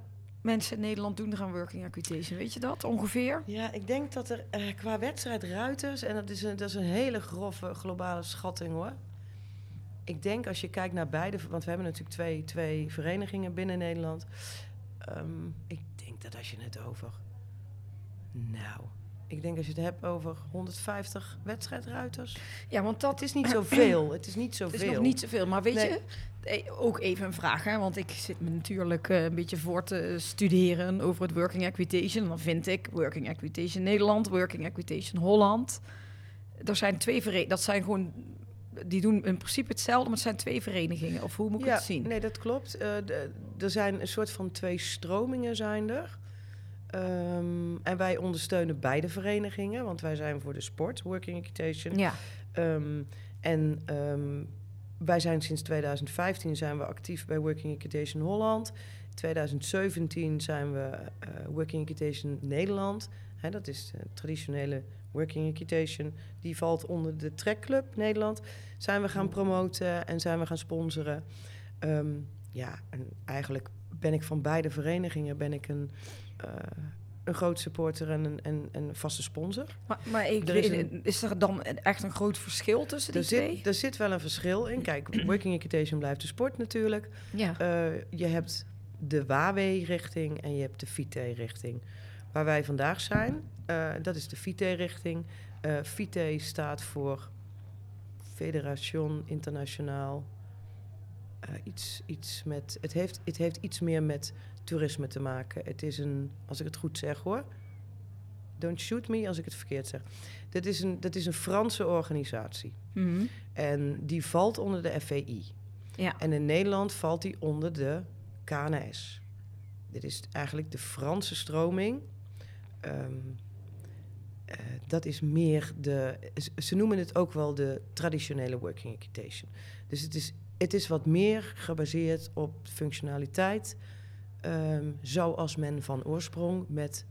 mensen in Nederland doen er aan working equitation? Weet je dat ongeveer? Ja, ik denk dat er eh, qua wedstrijd ruiters, en dat is, een, dat is een hele grove globale schatting hoor. Ik denk als je kijkt naar beide, want we hebben natuurlijk twee, twee verenigingen binnen Nederland. Ehm, ik denk dat als je het over. Nou, ik denk als je het hebt over 150 wedstrijdruiters. Ja, want dat Het is niet (clears throat) zoveel. Het is niet Het zoveel. is nog niet zoveel. Maar weet Nee. je, eh, ook even een vraag, hè? want ik zit me natuurlijk eh, een beetje voor te studeren over het Working Equitation. Dan vind ik Working Equitation Nederland, Working Equitation Holland. Er zijn twee verenigingen, dat zijn gewoon, die doen in principe hetzelfde, maar het zijn twee verenigingen. Of hoe moet ik ja, het zien? Nee, dat klopt. Eh, er zijn een soort van twee stromingen zijn er. Ehm, en wij ondersteunen beide verenigingen, want wij zijn voor de sport, Working Equitation. Ja, Ehm, en ehm, wij zijn sinds 2015 zijn we actief bij Working Equitation Holland. 2017 zijn we eh, Working Equitation Nederland. Hè, dat is de traditionele Working Equitation. Die valt onder de Trek Club Nederland. Zijn we gaan promoten en zijn we gaan sponsoren. Ja, en eigenlijk ben ik van beide verenigingen ben ik een, een groot supporter en een, en, en een vaste sponsor. Maar, maar ik Er is er dan echt een groot verschil tussen die Er twee? zit, er zit wel een verschil in. Kijk, (clears throat) working equitation blijft de sport natuurlijk. ja. Eh, je hebt de WAWE-richting en je hebt de FITE-richting. Waar wij vandaag zijn, eh, dat is de FITE-richting. Eh FITE staat voor Federation Internationaal. Eh, iets, iets met, het, heeft, het heeft iets meer met toerisme te maken. Het is een, als ik het goed zeg hoor. Don't shoot me als ik het verkeerd zeg. Dat is een, dat is een Franse organisatie. Mhm. En die valt onder de FVI. ja. En in Nederland valt die onder de KNS. Dit is eigenlijk de Franse stroming. Ehm, eh, dat is meer de. Ze noemen het ook wel de traditionele working equitation. Dus het is, het is wat meer gebaseerd op functionaliteit. Ehm, zoals men van oorsprong met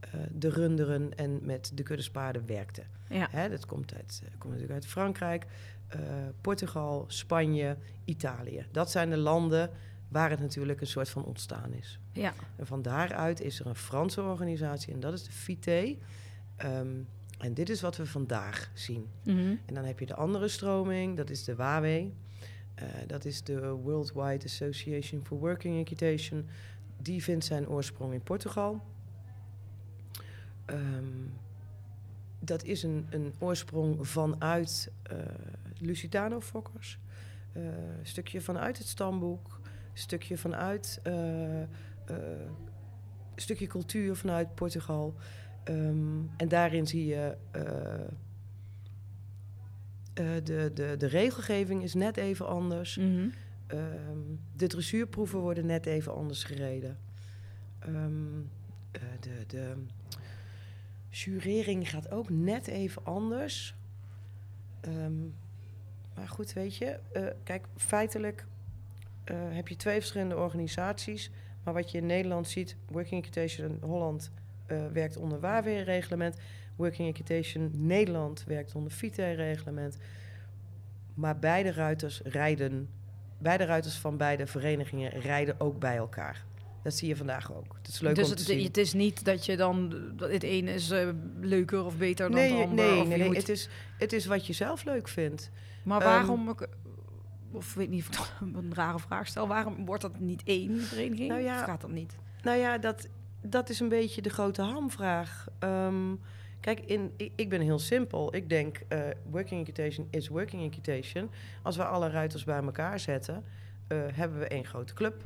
eh, de runderen en met de kuddespaarden werkte. Ja. Hè, dat komt, uit, eh, komt natuurlijk uit Frankrijk, eh, Portugal, Spanje, Italië. Dat zijn de landen waar het natuurlijk een soort van ontstaan is. Ja. En van daaruit is er een Franse organisatie en dat is de FITE. Ehm, en dit is wat we vandaag zien. Mhm. En dan heb je de andere stroming, dat is de WAWE. Eh, dat is de Worldwide Association for Working Equitation. Die vindt zijn oorsprong in Portugal. Ehm, dat is een, een oorsprong vanuit eh Lusitano-fokkers. Eh, een stukje vanuit het stamboek. Een stukje vanuit... eh, eh, een stukje cultuur vanuit Portugal. Ehm, en daarin zie je... eh, de, de, de regelgeving is net even anders. Ehm, de dressuurproeven worden net even anders gereden. Ehm, eh, de, de jurering gaat ook net even anders. Ehm, maar goed, weet je, eh, kijk, feitelijk heb je twee verschillende organisaties. Maar wat je in Nederland ziet, Working Equitation in Holland werkt onder WAWE-reglement. Working Equitation Nederland werkt onder FITE-reglement. Maar beide ruiters rijden, beide ruiters van beide verenigingen rijden ook bij elkaar. Dat zie je vandaag ook. Het is leuk dus om het, te zien. het is niet dat je dan... Het ene is eh, leuker of beter dan nee, het ander. nee, nee, nee. moet- Het, is, het is wat je zelf leuk vindt. Maar waarom... ik- of weet niet of ik een rare vraag stel. Waarom wordt dat niet één vereniging? Nou ja, of gaat dat niet? Nou ja, dat, dat is een beetje de grote hamvraag. Ehm, kijk, in, ik, ik ben heel simpel. Ik denk, eh, working equitation is working equitation. Als we alle ruiters bij elkaar zetten, eh, hebben we één grote club.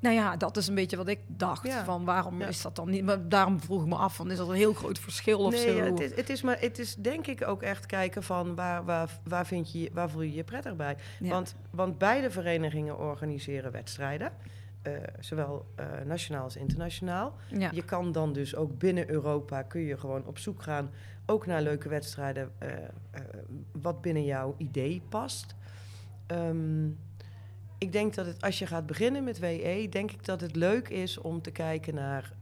Nou ja, dat is een beetje wat ik dacht. Ja. Van waarom Ja. is dat dan niet? Maar daarom vroeg ik me af, van, is dat een heel groot verschil of nee, zo? het is, het is maar het is denk ik ook echt kijken van waar, waar, waar, vind je, waar voel je je prettig bij. Want, want beide verenigingen organiseren wedstrijden. Eh, zowel eh, nationaal als internationaal. ja. Je kan dan dus ook binnen Europa kun je gewoon op zoek gaan, ook naar leuke wedstrijden, eh, wat binnen jouw idee past. Ehm, ik denk dat het, als je gaat beginnen met WE, denk ik dat het leuk is om te kijken naar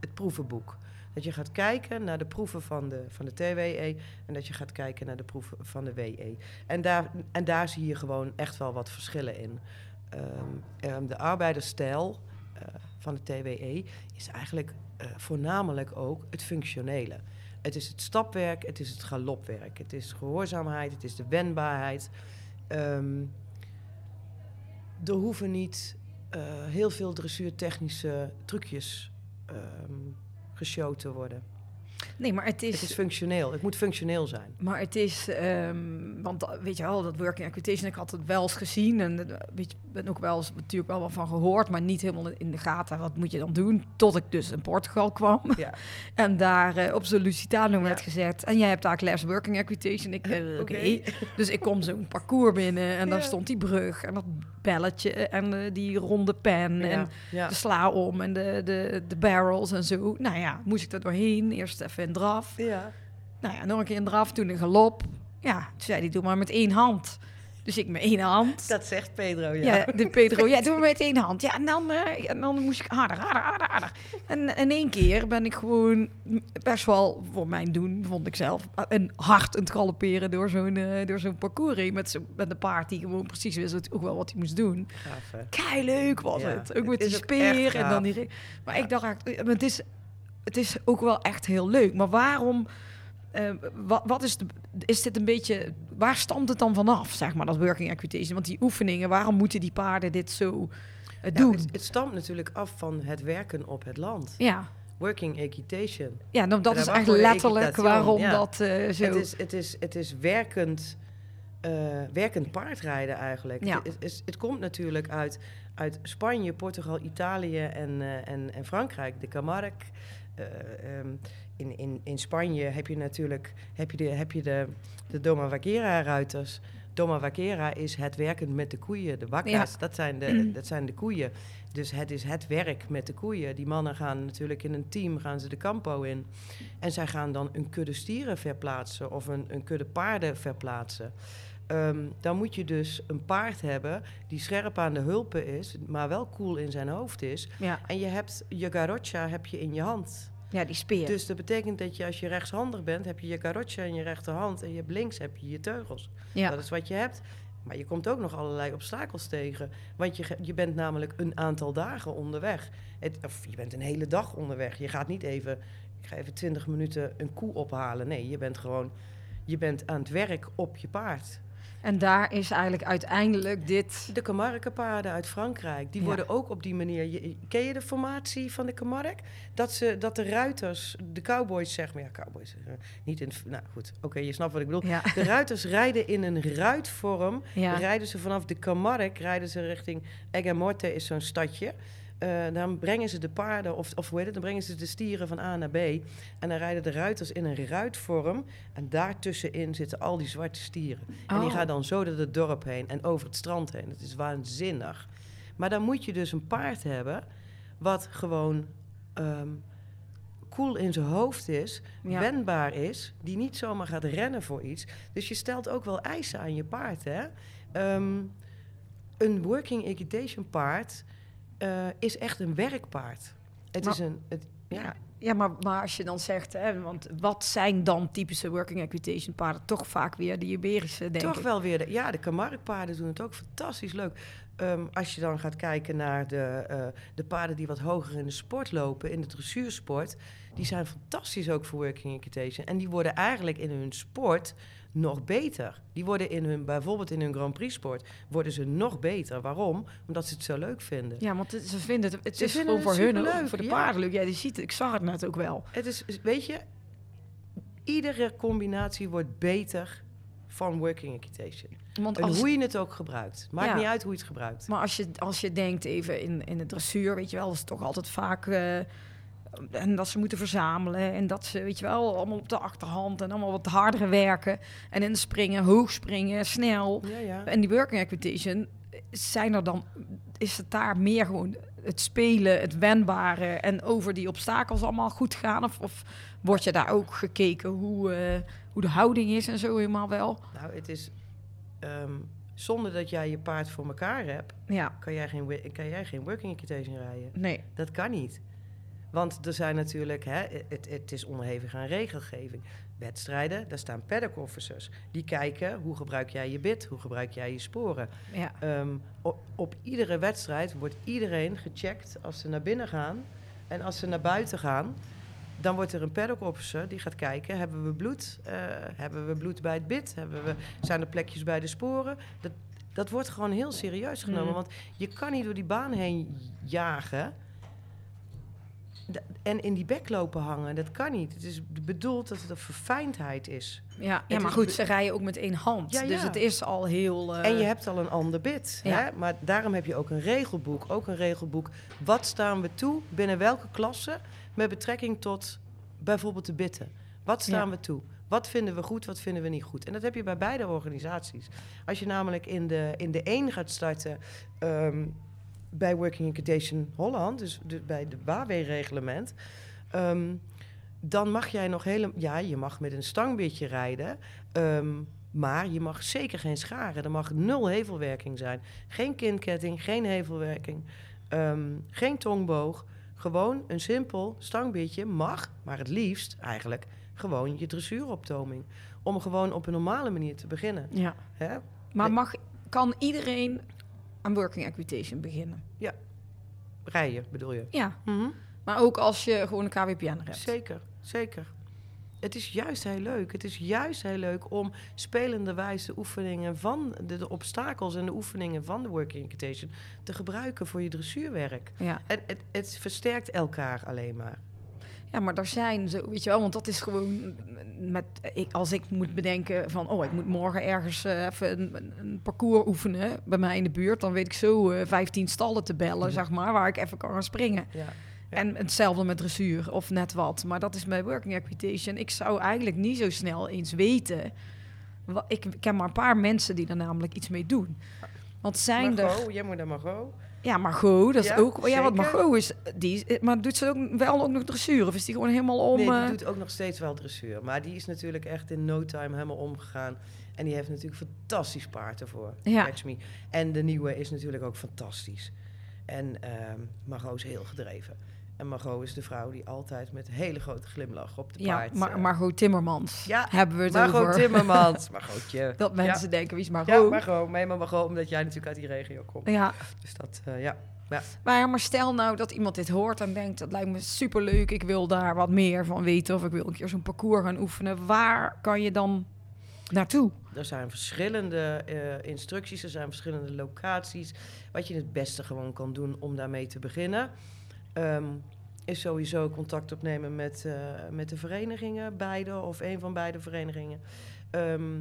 het proevenboek. Dat je gaat kijken naar de proeven van de, van de TWE en dat je gaat kijken naar de proeven van de WE. En daar, en daar zie je gewoon echt wel wat verschillen in. Ehm, ehm, de arbeidersstijl eh, van de TWE is eigenlijk eh, voornamelijk ook het functionele. Het is het stapwerk, het is het galopwerk, het is gehoorzaamheid, het is de wendbaarheid. Ehm, er hoeven niet eh, heel veel dressuurtechnische trucjes geshowd te worden. Nee, maar het is... Het is functioneel, het moet functioneel zijn. Maar het is, ehm, want weet je wel, dat working equitation, ik had het wel eens gezien en eh, weet je, ben ook wel eens natuurlijk wel wat van gehoord, maar niet helemaal in de gaten. Wat moet je dan doen? Tot ik dus in Portugal kwam Ja. (laughs) en daar eh, op zo'n Lusitano werd gezet. En jij hebt daar les working equitation. Ik, eh, (laughs) oké. Dus ik kom zo'n parcours binnen en daar Ja. stond die brug en dat belletje en die ronde pen en de sla om en de, de, de barrels en zo. Nou ja, moest ik er doorheen. Eerst even in draf. ja. Nou ja, nog een keer in draf, toen in galop. Ja, toen zei hij, doe maar met één hand. Dus ik met één hand. Dat zegt Pedro, ja. ja. de Pedro, ja, (laughs) doe maar met één hand. Ja, en dan, eh, en dan moest ik harder, harder, harder, harder. En in één keer ben ik gewoon best wel, voor mijn doen, vond ik zelf, een hard aan het galopperen door zo'n eh, door zo'n parcours heen. Met, zo, met een paard die gewoon precies wist wat- ook wel wat hij moest doen. Gaaf? Kei leuk was Ja, het. Ook met die speer en dan die... Maar Ja. ik dacht, eh, het is het is ook wel echt heel leuk. Maar waarom, eh, wat, wat is, de, is dit een beetje, waar stamt het dan vanaf, zeg maar, dat working equitation? Want die oefeningen, waarom moeten die paarden dit zo eh, Ja, doen? het, het stamt natuurlijk af van het werken op het land. ja. Working equitation. ja, nou, dat is echt de letterlijk waarom ja. dat eh, zo... Het is, het is, het is werkend, werkend paardrijden eigenlijk. Ja. Het, is- het komt natuurlijk uit, uit Spanje, Portugal, Italië en, en, en Frankrijk. De Camargue. Eh, ehm, in, in, in Spanje heb je natuurlijk heb je de, heb je de, de Doma Vaquera-ruiters. Doma Vaquera is het werken met de koeien, de wakka's. Dat, zijn de, dat zijn de koeien. Dus het is het werk met de koeien. Die mannen gaan natuurlijk in een team gaan ze de campo in. En zij gaan dan een kudde stieren verplaatsen of een, een kudde paarden verplaatsen. Ehm, dan moet je dus een paard hebben die scherp aan de hulpen is, maar wel cool in zijn hoofd is. ja. En je hebt je garrocha heb je in je hand. ja, die speer. Dus dat betekent dat je als je rechtshandig bent, heb je je garrocha in je rechterhand en je hebt links heb je je teugels. ja. Dat is wat je hebt. Maar je komt ook nog allerlei obstakels tegen. Want je, je bent namelijk een aantal dagen onderweg. Het, of je bent een hele dag onderweg. Je gaat niet even, ik ga even 20 minuten een koe ophalen. Nee, je bent gewoon, je bent aan het werk op je paard. En daar is eigenlijk uiteindelijk dit... De Camargue-paarden uit Frankrijk, die Ja. worden ook op die manier... Je, ken je de formatie van de Camargue? Dat, ze, dat de ruiters, de cowboys zeg maar... Ja, cowboys, eh, niet in... Nou goed, oké, je snapt wat ik bedoel. Ja. De ruiters rijden in een ruitvorm. Ja. Rijden ze vanaf de Camargue, rijden ze richting Egamorte, is zo'n stadje. Eh, dan brengen ze de paarden, of, of hoe heet het, dan brengen ze de stieren van A naar B. En dan rijden de ruiters in een ruitvorm. En daartussenin zitten al die zwarte stieren. En die Oh. gaan dan zo door het dorp heen en over het strand heen. Het is waanzinnig. Maar dan moet je dus een paard hebben wat gewoon ehm cool in zijn hoofd is, Ja. wendbaar is, die niet zomaar gaat rennen voor iets. Dus je stelt ook wel eisen aan je paard. Hè? Ehm, een working equitation paard eh, is echt een werkpaard. Het Maar- is een. Het, ja. Ja, maar, maar als je dan zegt, hè, want wat zijn dan typische working equitation paarden? Toch vaak weer de Iberische, denk Toch ik. wel weer. De, ja, de Camargue-paarden doen het ook fantastisch leuk. Ehm, als je dan gaat kijken naar de, eh, de paarden die wat hoger in de sport lopen, in de dressuursport, die zijn fantastisch ook voor working equitation. En die worden eigenlijk in hun sport nog beter. Die worden in hun, bijvoorbeeld in hun Grand Prix sport, worden ze nog beter. Waarom? Omdat ze het zo leuk vinden. Ja, want ze vinden het, het Ze is vinden gewoon voor hun, superleuk, voor de ja. paarden leuk. Ja, die ziet ik zag het net ook wel. Het is, weet je, iedere combinatie wordt beter van working equitation. Want En als, hoe je het ook gebruikt. Maakt Ja. niet uit hoe je het gebruikt. Maar als je, als je denkt even in, in de dressuur, weet je wel, is toch altijd vaak... eh, en dat ze moeten verzamelen en dat ze, weet je wel, allemaal op de achterhand en allemaal wat harder werken. En in springen, hoog springen, snel. Ja, ja. En die working equitation, zijn er dan, is het daar meer gewoon het spelen, het wendbare en over die obstakels allemaal goed gaan? Of, of wordt je daar ook gekeken hoe, eh, hoe de houding is en zo helemaal wel? Nou, het is... ehm, zonder dat jij je paard voor elkaar hebt, Ja, kan jij geen, kan jij geen working equitation rijden. nee. Dat kan niet. Want er zijn natuurlijk, hè, het, het is onderhevig aan regelgeving. Wedstrijden, daar staan paddock officers. Die kijken hoe gebruik jij je bit, hoe gebruik jij je sporen. Ja. Ehm, op, op iedere wedstrijd wordt iedereen gecheckt als ze naar binnen gaan. En als ze naar buiten gaan, dan wordt er een paddock officer die gaat kijken: hebben we bloed? Eh, hebben we bloed bij het bit? Hebben we, zijn er plekjes bij de sporen? Dat, dat wordt gewoon heel serieus genomen. Mm. Want je kan niet door die baan heen jagen. En in die bek lopen hangen, dat kan niet. Het is bedoeld dat het een verfijndheid is. Ja, ja maar goed, ze rijden ook met één hand. Ja, Dus ja. het is al heel... eh, En je hebt al een ander bit. Ja. Hè? Maar daarom heb je ook een regelboek. Ook een regelboek. Wat staan we toe binnen welke klasse met betrekking tot bijvoorbeeld de bitten? Wat staan we toe? Wat vinden we goed, wat vinden we niet goed? En dat heb je bij beide organisaties. Als je namelijk in de, in de één gaat starten ehm, bij Working Equitation Holland, dus de, bij de WAW-reglement, ehm, dan mag jij nog helemaal... Ja, je mag met een stangbitje rijden, ehm, maar je mag zeker geen scharen. Er mag nul hevelwerking zijn. Geen kindketting, geen hevelwerking, ehm, geen tongboog. Gewoon een simpel stangbitje mag, maar het liefst eigenlijk gewoon je dressuuroptoming. Om gewoon op een normale manier te beginnen. Ja. Hè? Maar mag, kan iedereen aan working equitation beginnen? Rijden bedoel je? Ja. Mhm. Maar ook als je gewoon een KWPN hebt. Zeker, zeker. Het is juist heel leuk. Het is juist heel leuk om spelenderwijs de oefeningen van de, de obstakels en de oefeningen van de working equitation te gebruiken voor je dressuurwerk. Ja. Het, het, het versterkt elkaar alleen maar. Ja, maar er zijn zo, weet je wel, want dat is gewoon met, ik, als ik moet bedenken van, oh, ik moet morgen ergens eh, even een, parcours oefenen bij mij in de buurt, dan weet ik zo eh 15 stallen te bellen, Ja. zeg maar, waar ik even kan gaan springen. Ja. Ja. En hetzelfde met dressuur of net wat. Maar dat is mijn working equitation. Ik zou eigenlijk niet zo snel eens weten. Ik ken maar een paar mensen die er namelijk iets mee doen. Want zijn er... Margot, jij moet naar Margot. Ja, Margot, dat is Ja, ook... Ja, wat zeker. Margot is... Die, maar doet ze ook wel ook nog dressuur? Of is die gewoon helemaal om... nee, die eh, doet ook nog steeds wel dressuur. Maar die is natuurlijk echt in no time helemaal omgegaan. En die heeft natuurlijk fantastisch paard ervoor. Ja. Catch Me. En de nieuwe is natuurlijk ook fantastisch. En ehm Margot is heel gedreven. En Margot is de vrouw die altijd met hele grote glimlach op de ja, paard... maar, eh, Margot Timmermans. Ja, hebben we het Margot over. Timmermans. (laughs) Margotje. Dat Ja. mensen denken, wie is Margot? Ja, Margot. Maar Margot, omdat jij natuurlijk uit die regio komt. Ja, Dus dat, eh, ja. maar, maar stel nou dat iemand dit hoort en denkt... dat lijkt me superleuk, ik wil daar wat meer van weten... of ik wil een keer zo'n parcours gaan oefenen. Waar kan je dan naartoe? Er zijn verschillende eh, instructies, er zijn verschillende locaties. Wat je het beste gewoon kan doen om daarmee te beginnen, ehm, is sowieso contact opnemen met, eh, met de verenigingen, beide of een van beide verenigingen. Ehm,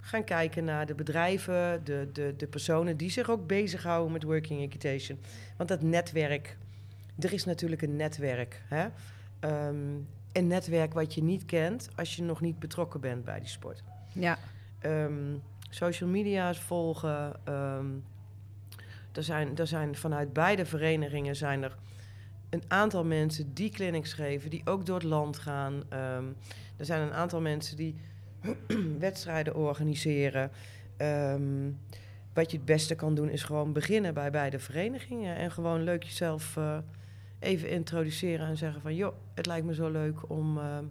gaan kijken naar de bedrijven, de, de, de personen die zich ook bezighouden met working equitation. Want dat netwerk, er is natuurlijk een netwerk. Hè? Ehm, een netwerk wat je niet kent als je nog niet betrokken bent bij die sport Ja, social media's volgen. er, zijn, er zijn vanuit beide verenigingen zijn er een aantal mensen die clinics geven, die ook door het land gaan. Ehm, er zijn een aantal mensen die (clears throat) wedstrijden organiseren. Ehm, wat je het beste kan doen is gewoon beginnen bij beide verenigingen en gewoon leuk jezelf eh, even introduceren en zeggen van joh, het lijkt me zo leuk om, ehm,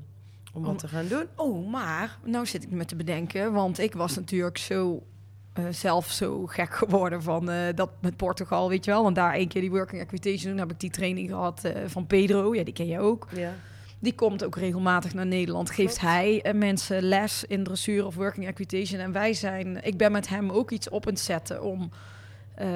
om wat Om- te gaan doen. Oh, maar nou zit ik me te bedenken, want ik was natuurlijk zo eh, zelf zo gek geworden van eh, dat met Portugal, weet je wel. En daar één keer die working equitation doen, heb ik die training gehad eh, van Pedro, ja, die ken je ook. Ja. Die komt ook regelmatig naar Nederland. Geeft Klopt. hij mensen les in dressuur of working equitation. En wij zijn, ik ben met hem ook iets op aan het zetten om eh,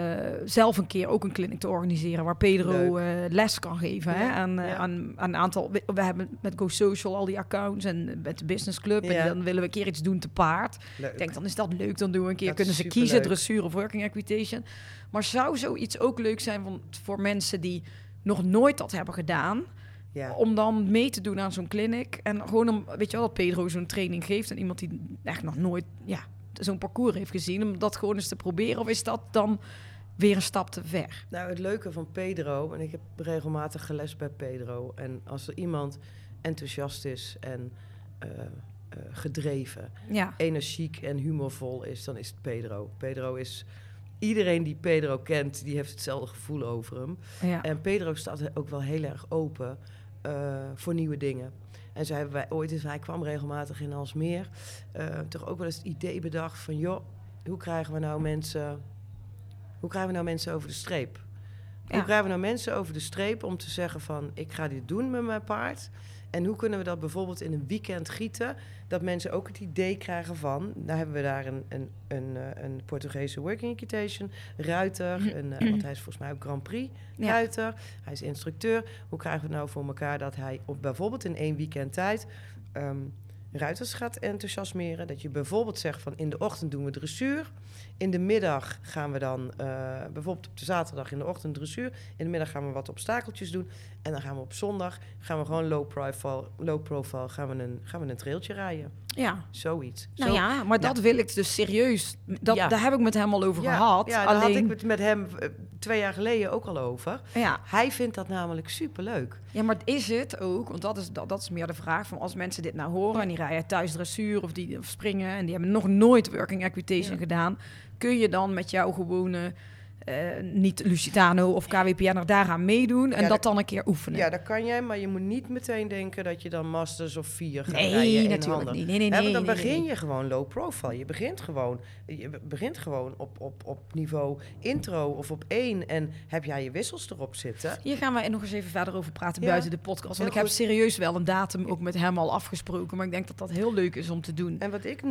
zelf een keer ook een clinic te organiseren waar Pedro eh, les kan geven. hè, aan, ja. aan, aan een aantal. We, we hebben met Go Social al die accounts en met de business club. Ja. En dan willen we een keer iets doen te paard. Leuk. Ik denk, dan is dat leuk. Dan doen we een keer, Dat kunnen ze kiezen, dressuur of working equitation. Maar zou zoiets ook leuk zijn van, voor mensen die nog nooit dat hebben gedaan... ja. om dan mee te doen aan zo'n clinic. En gewoon om, weet je wel, dat Pedro zo'n training geeft... en iemand die echt nog nooit ja, zo'n parcours heeft gezien... om dat gewoon eens te proberen? Of is dat dan weer een stap te ver? Nou, het leuke van Pedro, en ik heb regelmatig geles bij Pedro. En als er iemand enthousiast is en eh, eh, gedreven, Ja, energiek en humorvol is, dan is het Pedro. Pedro is. Iedereen die Pedro kent, die heeft hetzelfde gevoel over hem. ja. En Pedro staat ook wel heel erg open eh, voor nieuwe dingen. En zo hebben wij ooit eens, hij kwam regelmatig in Alsmeer, eh, toch ook wel eens het idee bedacht van, joh, hoe krijgen we nou mensen, hoe krijgen we nou mensen over de streep? Ja. Hoe krijgen we nou mensen over de streep om te zeggen van, ik ga dit doen met mijn paard? En hoe kunnen we dat bijvoorbeeld in een weekend gieten? Dat mensen ook het idee krijgen van... Nou hebben we daar een, een, een, eh, een Portugese working equitation, ruiter. Een, eh, want hij is volgens mij ook Grand Prix Ja. ruiter. Hij is instructeur. Hoe krijgen we nou voor elkaar dat hij op, bijvoorbeeld in één weekend tijd... ehm, ruiters gaat enthousiasmeren. Dat je bijvoorbeeld zegt van in de ochtend doen we dressuur. In de middag gaan we dan eh, bijvoorbeeld op de zaterdag in de ochtend dressuur. In de middag gaan we wat obstakeltjes doen. En dan gaan we op zondag gaan we gewoon low profile, low profile gaan we een, gaan we een trailtje rijden. ja. Zoiets. Nou Zo- ja, maar dat wil ik dus serieus. Dat, Ja. Daar heb ik met hem al over Ja, gehad. Ja, daar Alleen, had ik het met hem eh, twee jaar geleden ook al over. ja, Hij vindt dat namelijk superleuk. Ja, maar is het ook, want dat is, dat, dat is meer de vraag van als mensen dit nou horen en die rijden thuis dressuur of die of springen en die hebben nog nooit working equitation gedaan, kun je dan met jouw gewone eh, niet Lusitano of KWPN daaraan meedoen en Ja, dat dan een keer oefenen. Ja, dat kan jij, maar je moet niet meteen denken dat je dan masters of vier gaat nee, rijden. natuurlijk niet. Nee, nee, nee. want dan nee, begin nee. je gewoon low profile. Je begint gewoon, je be- begint gewoon op, op, op niveau intro of op één. En heb jij je wissels erop zitten. Hier gaan we nog eens even verder over praten Ja, buiten de podcast. Want ik heb serieus wel een datum ook met hem al afgesproken. Maar ik denk dat dat heel leuk is om te doen. En wat ik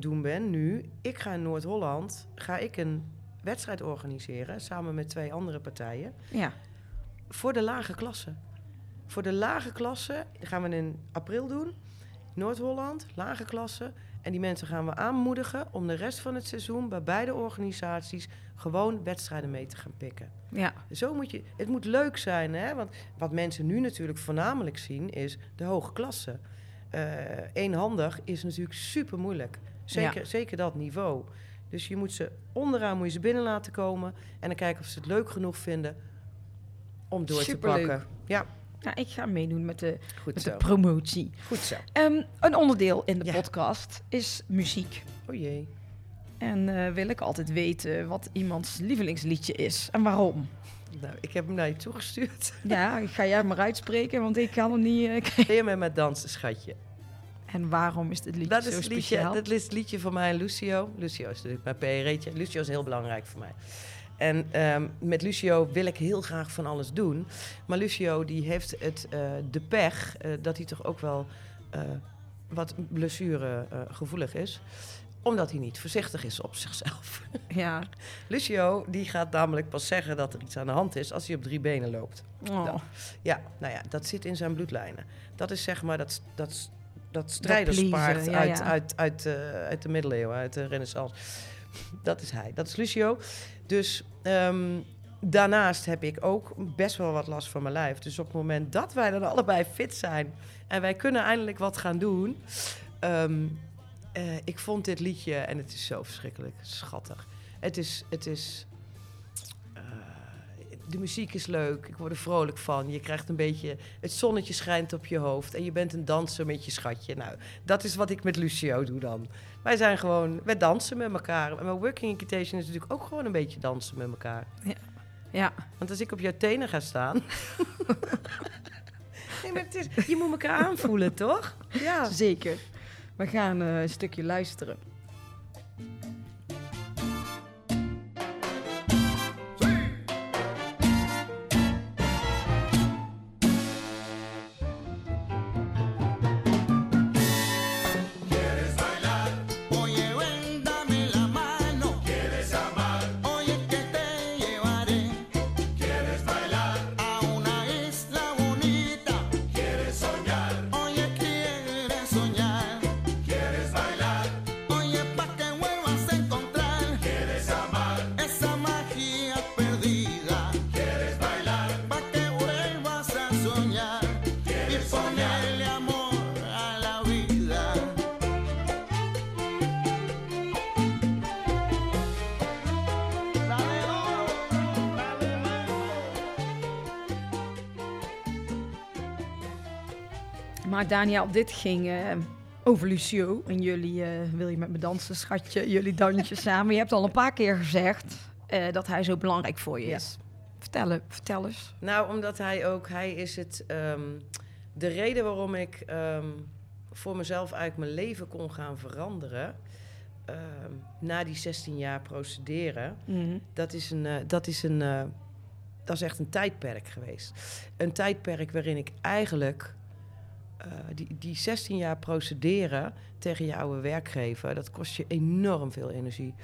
doen ben nu, ik ga in Noord-Holland, ga ik een wedstrijd organiseren samen met twee andere partijen Ja, voor de lage klasse. Voor de lage klasse gaan we in april doen. Noord-Holland, lage klasse. En die mensen gaan we aanmoedigen om de rest van het seizoen bij beide organisaties gewoon wedstrijden mee te gaan pikken. ja, Zo moet je, het moet leuk zijn, hè? Want wat mensen nu natuurlijk voornamelijk zien is de hoge klasse. Eh eenhandig is natuurlijk super moeilijk. Zeker, zeker dat niveau. Dus je moet ze onderaan moet je ze binnen laten komen en dan kijken of ze het leuk genoeg vinden om door Superleuk. te pakken. Ja, ja, ik ga meedoen met de, goed met zo. de promotie. Goed zo. Ehm, een onderdeel in de Ja. podcast is muziek. O jee. En eh, wil ik altijd weten wat iemands lievelingsliedje is en waarom. Nou, ik heb hem naar je toegestuurd. Ja, ga jij maar uitspreken, want ik kan er niet... eh, Wil je met dansen, schatje? En waarom is dit liedje Dat zo is, het liedje, speciaal? dat is het liedje van mij en Lucio. Lucio is natuurlijk mijn PR'tje. Lucio is heel belangrijk voor mij. En ehm, met Lucio wil ik heel graag van alles doen. Maar Lucio die heeft het, eh, de pech eh, dat hij toch ook wel eh, wat blessure gevoelig is. Omdat hij niet voorzichtig is op zichzelf. Ja. (laughs) Lucio die gaat namelijk pas zeggen dat er iets aan de hand is als hij op drie benen loopt. Oh. Ja. Ja, nou ja, dat zit in zijn bloedlijnen. Dat is zeg maar dat, dat, dat strijderspaard ja, uit, ja. Uit, uit, eh, uit de middeleeuwen, uit de renaissance. Dat is hij, dat is Lucio. Dus ehm, daarnaast heb ik ook best wel wat last van mijn lijf. Dus op het moment dat wij dan allebei fit zijn en wij kunnen eindelijk wat gaan doen. ehm, eh, ik vond dit liedje, en het is zo verschrikkelijk schattig. Het is, het is de muziek is leuk, ik word er vrolijk van. Je krijgt een beetje, het zonnetje schijnt op je hoofd en je bent een danser met je schatje. Nou, dat is wat ik met Lucio doe dan. Wij zijn gewoon, wij dansen met elkaar. En mijn working invitation is natuurlijk ook gewoon een beetje dansen met elkaar. Ja, Want als ik op jouw tenen ga staan... (laughs) nee, maar het is, je moet elkaar aanvoelen, toch? Ja. zeker. We gaan eh, een stukje luisteren. Maar Daniel, dit ging eh, over Lucio. En jullie, eh, wil je met me dansen, schatje? Jullie dansje (laughs) samen. Je hebt al een paar keer gezegd eh, dat hij zo belangrijk voor je Ja. is. Vertel, vertel eens. Nou, omdat hij ook, hij is het, ehm, de reden waarom ik ehm, voor mezelf eigenlijk mijn leven kon gaan veranderen. ehm, na die 16 jaar procederen, dat is een, dat is een, dat is echt een tijdperk geweest. Een tijdperk waarin ik eigenlijk eh, die, die 16 jaar procederen tegen je oude werkgever, dat kost je enorm veel energie.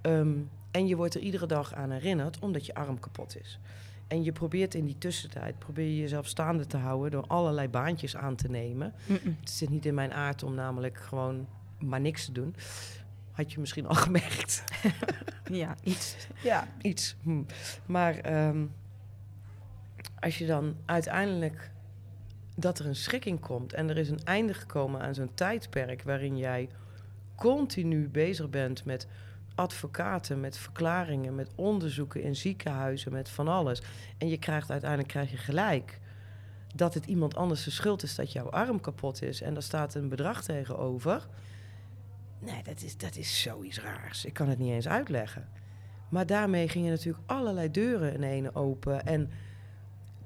Ehm, en je wordt er iedere dag aan herinnerd omdat je arm kapot is. En je probeert in die tussentijd probeer je jezelf staande te houden door allerlei baantjes aan te nemen. Het zit niet in mijn aard om namelijk gewoon maar niks te doen. Had je misschien al (laughs) gemerkt. Ja, iets. Ja, iets. Hm. Maar ehm, als je dan uiteindelijk dat er een schikking komt en er is een einde gekomen aan zo'n tijdperk waarin jij continu bezig bent met advocaten, met verklaringen, met onderzoeken in ziekenhuizen, met van alles. En je krijgt uiteindelijk krijg je gelijk dat het iemand anders de schuld is dat jouw arm kapot is en daar staat een bedrag tegenover. Nee, dat is, dat is zoiets raars. Ik kan het niet eens uitleggen. Maar daarmee gingen natuurlijk allerlei deuren in ene open. En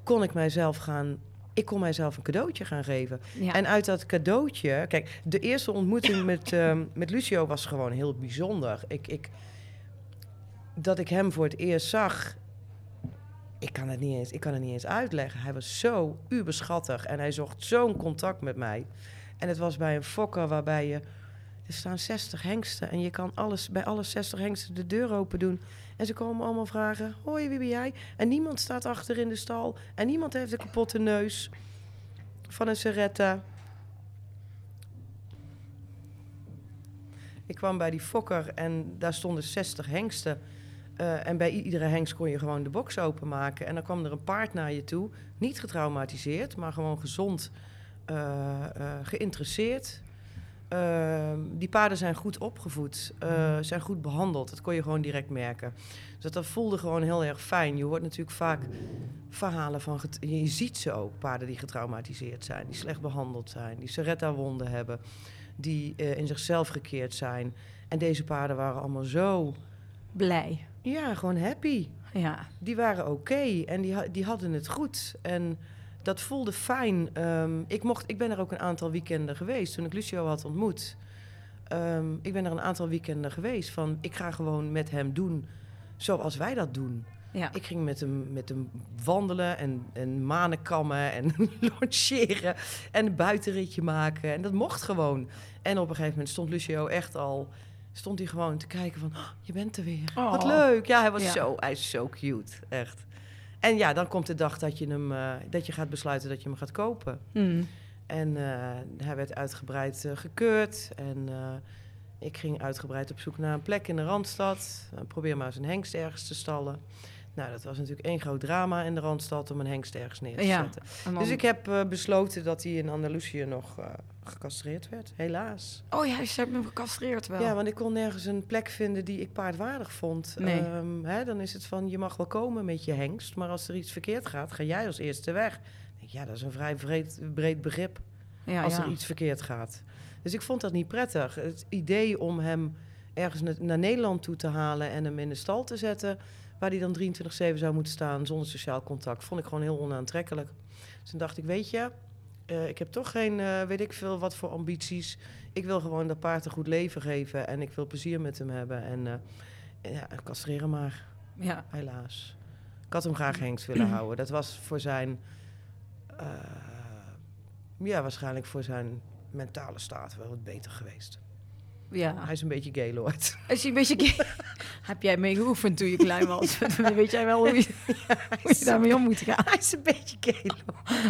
kon ik mijzelf gaan... Ik kon mijzelf een cadeautje gaan geven. Ja. En uit dat cadeautje... Kijk, de eerste ontmoeting (coughs) met, ehm, met Lucio was gewoon heel bijzonder. Ik, ik, dat ik hem voor het eerst zag... Ik kan, het niet eens, ik kan het niet eens uitleggen. Hij was zo uberschattig en hij zocht zo'n contact met mij. En het was bij een fokker waarbij je... Er staan 60 hengsten en je kan alles, bij alle 60 hengsten de deur open doen. En ze komen allemaal vragen, hoi, wie ben jij? En niemand staat achter in de stal. En niemand heeft een kapotte neus van een seretta. Ik kwam bij die fokker en daar stonden 60 hengsten. Eh, en bij iedere hengst kon je gewoon de box openmaken. En dan kwam er een paard naar je toe. Niet getraumatiseerd, maar gewoon gezond, eh, eh, geïnteresseerd. Ehm, die paarden zijn goed opgevoed, eh, zijn goed behandeld. Dat kon je gewoon direct merken. Dus dat voelde gewoon heel erg fijn. Je hoort natuurlijk vaak verhalen van... Je ziet ze ook, paarden die getraumatiseerd zijn. Die slecht behandeld zijn. Die seretta-wonden hebben. Die eh, in zichzelf gekeerd zijn. En deze paarden waren allemaal zo... Blij. Ja, gewoon happy. Ja. Die waren oké en die, die hadden het goed. En dat voelde fijn. Ehm, ik, mocht, ik ben er ook een aantal weekenden geweest toen ik Lucio had ontmoet. Ehm, ik ben er een aantal weekenden geweest van ik ga gewoon met hem doen zoals wij dat doen. Ja. Ik ging met hem, met hem wandelen en, en manen kammen en (laughs) longeren en een buitenritje maken. En dat mocht gewoon. En op een gegeven moment stond Lucio echt al... Stond hij gewoon te kijken van, "Oh, je bent er weer. Wat Oh. leuk. Ja, hij was Ja. zo, hij is zo cute. Echt. En ja, dan komt de dag dat je, hem, eh, dat je gaat besluiten dat je hem gaat kopen. Mm. En eh, hij werd uitgebreid eh, gekeurd. En ik ging uitgebreid op zoek naar een plek in de Randstad. Probeer maar eens een hengst ergens te stallen. Nou, dat was natuurlijk één groot drama in de Randstad om een hengst ergens neer te Ja. zetten. Dus ik heb eh, besloten dat hij in Andalusië nog eh, gecastreerd werd, helaas. Oh ja, ze hebben hem gecastreerd wel. Ja, want ik kon nergens een plek vinden die ik paardwaardig vond. Nee. Ehm, hè, dan is het van, je mag wel komen met je hengst, maar als er iets verkeerd gaat, ga jij als eerste weg. Ja, dat is een vrij breed, breed begrip ja, als ja. er iets verkeerd gaat. Dus ik vond dat niet prettig. Het idee om hem ergens na- naar Nederland toe te halen en hem in de stal te zetten, waar hij dan 23-7 zou moeten staan zonder sociaal contact, vond ik gewoon heel onaantrekkelijk. Dus toen dacht ik, weet je, eh, ik heb toch geen, eh, weet ik veel, wat voor ambities. Ik wil gewoon dat paard een goed leven geven en ik wil plezier met hem hebben. En eh ja, castreren maar, Ja. helaas. Ik had hem graag hengst willen (clears throat) houden. Dat was voor zijn, ja, waarschijnlijk voor zijn mentale staat wel wat beter geweest. ja. Hij is een beetje gaylord. Is hij een beetje... (laughs) Heb jij mee geoefend toen je klein was? (laughs) (laughs) Weet jij wel hoe je, (laughs) hoe je daarmee om moet gaan? Hij is een beetje.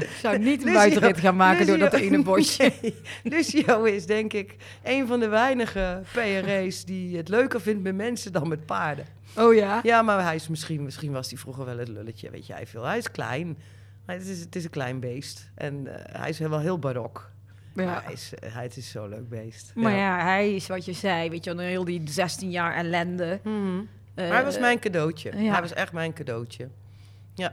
Ik zou niet een Lucio- buitenrit gaan maken door dat Lucio- ene bosje. Nee, Lucio is denk ik een van de weinige PRA's die het leuker vindt met mensen dan met paarden. Oh ja? Ja, maar hij is misschien, misschien was hij vroeger wel het lulletje, weet jij veel. Hij is klein. Het is, het is een klein beest. En eh, hij is wel heel barok. Ja. Hij is, eh, hij het is zo'n leuk beest. Maar ja, hij is wat je zei, weet je, heel die 16 jaar ellende. Eh, Maar hij was mijn cadeautje. ja. Hij was echt mijn cadeautje. Ja.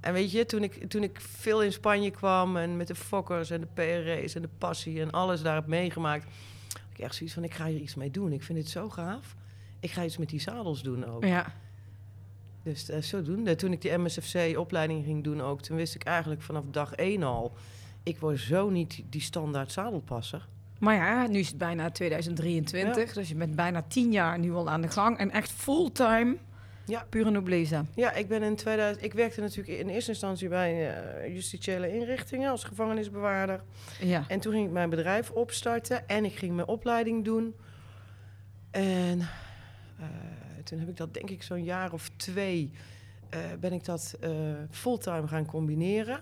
En weet je, toen ik, toen ik veel in Spanje kwam en met de fokkers en de PRA's en de passie en alles daar heb meegemaakt, had ik echt zoiets van, ik ga hier iets mee doen. Ik vind dit zo gaaf. Ik ga iets met die zadels doen ook. Ja. Dus eh, zodoende. Toen ik die MSFC-opleiding ging doen ook, toen wist ik eigenlijk vanaf dag één al, ik word zo niet die standaard zadelpasser. Maar ja, nu is het bijna 2023, dus je bent bijna 10 jaar nu al aan de gang. En echt fulltime, Ja. pure nobleza. Ja, ik ben in 2000. Ik werkte natuurlijk in eerste instantie bij eh, justitiële inrichtingen als gevangenisbewaarder. Ja. En toen ging ik mijn bedrijf opstarten en ik ging mijn opleiding doen. En eh, toen heb ik dat denk ik zo'n jaar of twee eh, ben ik dat fulltime gaan combineren.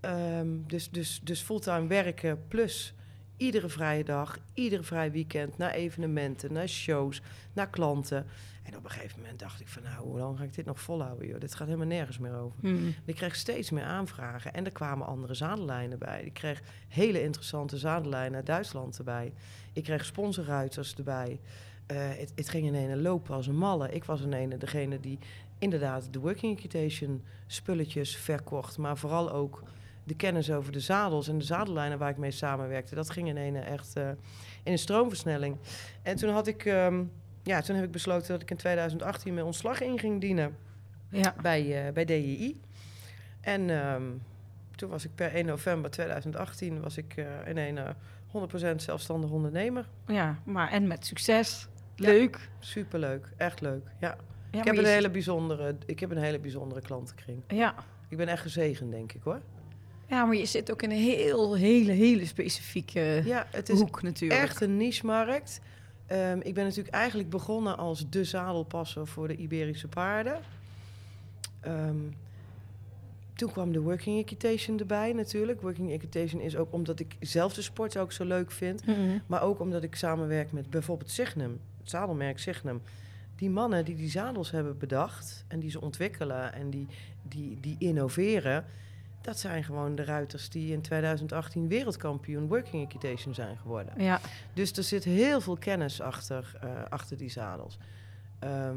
Ehm, dus, dus, dus fulltime werken plus iedere vrije dag, iedere vrij weekend naar evenementen, naar shows, naar klanten. En op een gegeven moment dacht ik van nou, hoe lang ga ik dit nog volhouden? Joh? Dit gaat helemaal nergens meer over. Hm. Ik kreeg steeds meer aanvragen en er kwamen andere zadellijnen bij. Ik kreeg hele interessante zadellijnen uit Duitsland erbij. Ik kreeg sponsorruiters erbij. Eh, het, ging in ene lopen als een malle. Ik was in ene degene die inderdaad de working equitation spulletjes verkocht, maar vooral ook de kennis over de zadels en de zadellijnen waar ik mee samenwerkte. Dat ging in ene echt eh, in een stroomversnelling. En toen had ik ehm, ja, toen heb ik besloten dat ik in 2018 mijn ontslag in ging dienen Ja. bij, eh, bij DJI. En ehm, toen was ik per 1 november 2018 was ik eh, in een eh 100% zelfstandig ondernemer. ja, maar en met succes. Ja. Leuk. Superleuk, echt leuk. Ja. Ja, ik, heb een hele bijzondere, ik heb een hele bijzondere klantenkring. Ja. Ik ben echt gezegend, denk ik hoor. Ja, maar je zit ook in een heel, hele, hele specifieke Ja, het is hoek natuurlijk. echt een niche-markt. Ehm, ik ben natuurlijk eigenlijk begonnen als de zadelpasser voor de Iberische paarden. Ehm, toen kwam de working equitation erbij natuurlijk. Working equitation is ook omdat ik zelf de sport ook zo leuk vind. Mhm. Maar ook omdat ik samenwerk met bijvoorbeeld Signum, het zadelmerk Signum. Die mannen die die zadels hebben bedacht en die ze ontwikkelen en die, die, die innoveren... dat zijn gewoon de ruiters die in 2018 wereldkampioen working equitation zijn geworden. Ja. Dus er zit heel veel kennis achter, eh, achter die zadels. Ehm,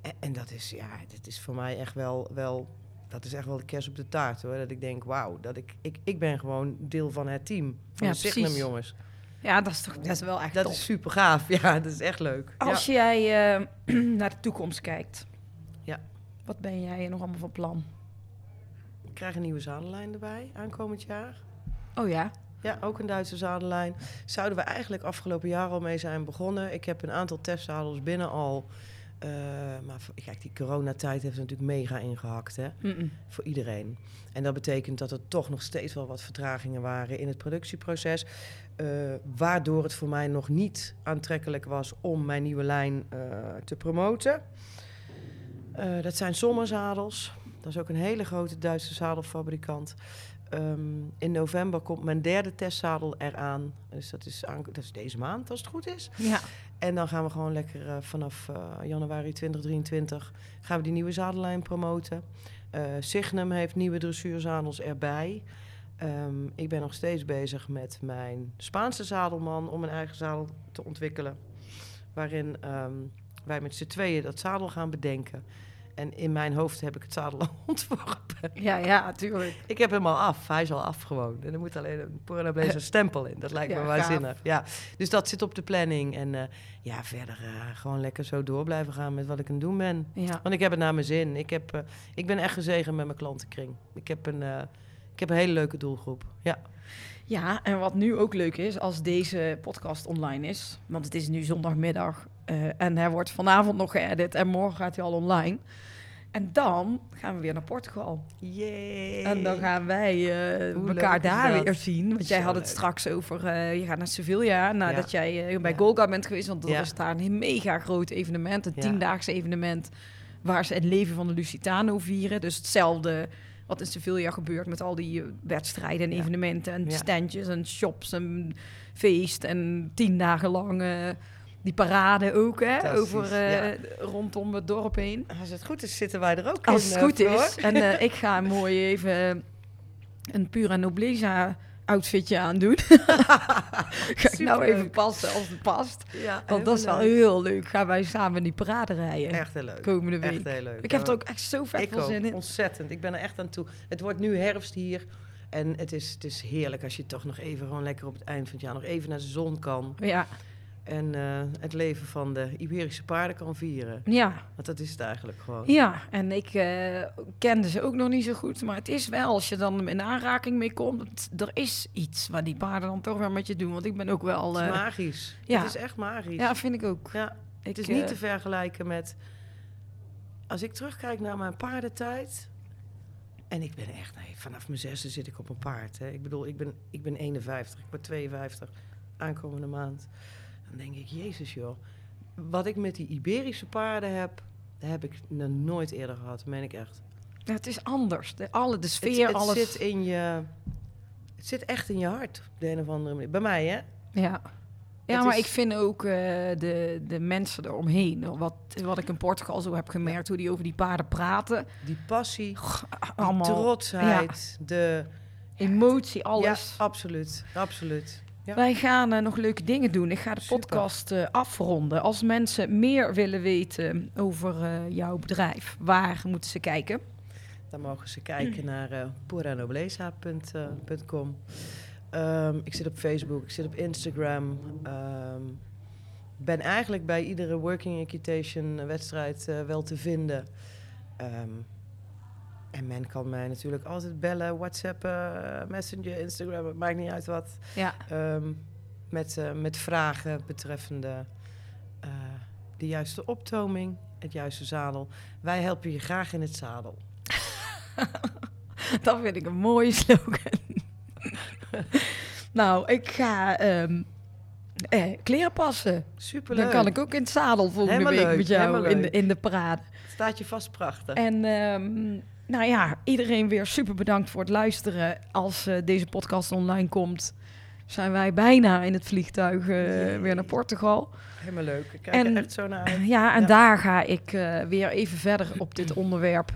en, en dat is, ja, dit is voor mij echt wel, wel, dat is echt wel de kers op de taart hoor. Dat ik denk, wauw, dat ik, ik, ik ben gewoon deel van het team. Van Ja, de Signum precies. jongens. ja, dat is toch dat is wel echt Dat top. is super gaaf. (laughs) Ja, dat is echt leuk. Als ja. jij eh, (clears throat) naar de toekomst kijkt, Ja. wat ben jij nog allemaal van plan? Ik krijg een nieuwe zadellijn erbij aankomend jaar. Oh ja, Ja, ook een Duitse zadellijn. Zouden we eigenlijk afgelopen jaar al mee zijn begonnen. Ik heb een aantal testzadels binnen al. Eh, maar kijk, die coronatijd heeft er natuurlijk mega ingehakt. Hè? Voor iedereen. En dat betekent dat er toch nog steeds wel wat vertragingen waren in het productieproces. eh, waardoor het voor mij nog niet aantrekkelijk was om mijn nieuwe lijn eh, te promoten. Dat zijn sommerzadels. Dat is ook een hele grote Duitse zadelfabrikant. Ehm, in november komt mijn derde testzadel eraan. Dus dat is, aan, dat is deze maand, als het goed is. ja. En dan gaan we gewoon lekker eh, vanaf eh, januari 2023 gaan we die nieuwe zadellijn promoten. Eh Signum heeft nieuwe dressuurzadels erbij. Ehm, ik ben nog steeds bezig met mijn Spaanse zadelman om een eigen zadel te ontwikkelen. Waarin ehm, wij met z'n tweeën dat zadel gaan bedenken. En in mijn hoofd heb ik het zadel (laughs) ontworpen. ja, ja, natuurlijk. Ik heb hem al af. Hij is al af gewoon. En er moet alleen een Purana (laughs) stempel in. Dat lijkt Ja, me gaaf. waanzinnig. Ja. Dus dat zit op de planning. En eh, ja, verder eh, gewoon lekker zo door blijven gaan met wat ik aan het doen ben. Ja. Want ik heb het naar mijn zin. Ik, heb, eh, ik ben echt gezegend met mijn klantenkring. Ik heb een, ik heb een hele leuke doelgroep. Ja. ja, en wat nu ook leuk is, als deze podcast online is, want het is nu zondagmiddag en hij wordt vanavond nog geëdit en morgen gaat hij al online. En dan gaan we weer naar Portugal. Yay. En dan gaan wij eh, elkaar daar weer zien. Want jij Zo had het leuk. straks over, eh, je gaat naar Sevilla nadat jij eh, bij Ja. Golga bent geweest. Want dat Ja. is daar een mega groot evenement, een tiendaagse evenement. Waar ze het leven van de Lusitano vieren. Dus hetzelfde wat in Sevilla gebeurt met al die wedstrijden en evenementen en standjes en shops en feest. En tien dagen lang die parade ook, hè, over, eh, ja. rondom het dorp heen. Als het goed is, zitten wij er ook Als in. het eh, goed Floor. is. En eh, ik ga mooi even een Pura Nobleza outfitje aandoen. (laughs) ga ik nou even passen als het past. Ja, Want dat is wel leuk. heel leuk. Gaan wij samen die parade rijden. Echt heel leuk. komende week. Echt heel leuk. Ik heb er ook echt zo vet Ik veel zin in. ontzettend. Ik ben er echt aan toe. Het wordt nu herfst hier. En het is, het is heerlijk als je toch nog even gewoon lekker op het eind van het jaar nog even naar de zon kan. Ja, En eh, het leven van de Iberische paarden kan vieren. ja, Want dat is het eigenlijk gewoon. ja. En ik eh, kende ze ook nog niet zo goed. Maar het is wel, als je dan in aanraking mee komt... er is iets waar die paarden dan toch weer met je doen. Want ik ben ook wel... Het is eh, magisch. ja. Het is echt magisch. ja, vind ik ook. Ja, het is niet te vergelijken met... Als ik terugkijk naar mijn paardentijd... En ik ben echt... Nee, vanaf mijn zesde zit ik op een paard. Hè. Ik bedoel, ik ben, ik ben 51. Ik word 52 aankomende maand. Dan denk ik, jezus joh. Wat ik met die Iberische paarden heb... Heb ik nog nooit eerder gehad. meen ik echt. Ja, het is anders. De, alle, de Het, sfeer, het alles. zit in je... Het zit echt in je hart, op de een of andere manier. Bij mij, hè? Ja. Ja, Het maar is- ik vind ook eh, de, de mensen eromheen. Wat, wat ik in Portugal zo heb gemerkt, hoe die over die paarden praten. Die passie, die Allemaal trotsheid, de... emotie, alles. Ja, absoluut. Absoluut. Ja. Wij gaan eh, nog leuke dingen doen. Ik ga de Super. podcast eh, afronden. Als mensen meer willen weten over eh, jouw bedrijf, waar moeten ze kijken? Dan mogen ze kijken naar uh, ik zit op Facebook, ik zit op Instagram. Ehm, ben eigenlijk bij iedere working equitation wedstrijd wel te vinden. Ehm, en men kan mij natuurlijk altijd bellen, WhatsAppen, Messenger, Instagram, het maakt niet uit wat. Ja. Ehm, met, eh, met vragen betreffende eh, de juiste optoming, het juiste zadel. Wij helpen je graag in het zadel. (laughs) Dat vind ik een mooie slogan. nou, ik ga ehm, eh, kleren passen. Superleuk. Dan kan ik ook in het zadel volgende Helemaal week leuk, met jou in de, in de parade. Staat je vast prachtig. En ehm, nou ja, iedereen weer super bedankt voor het luisteren. Als eh, deze podcast online komt, zijn wij bijna in het vliegtuig eh, weer naar Portugal. Helemaal leuk. Ik kijk En- er echt zo naar uit. Ja, en Ja. daar ga ik eh, weer even verder op dit onderwerp.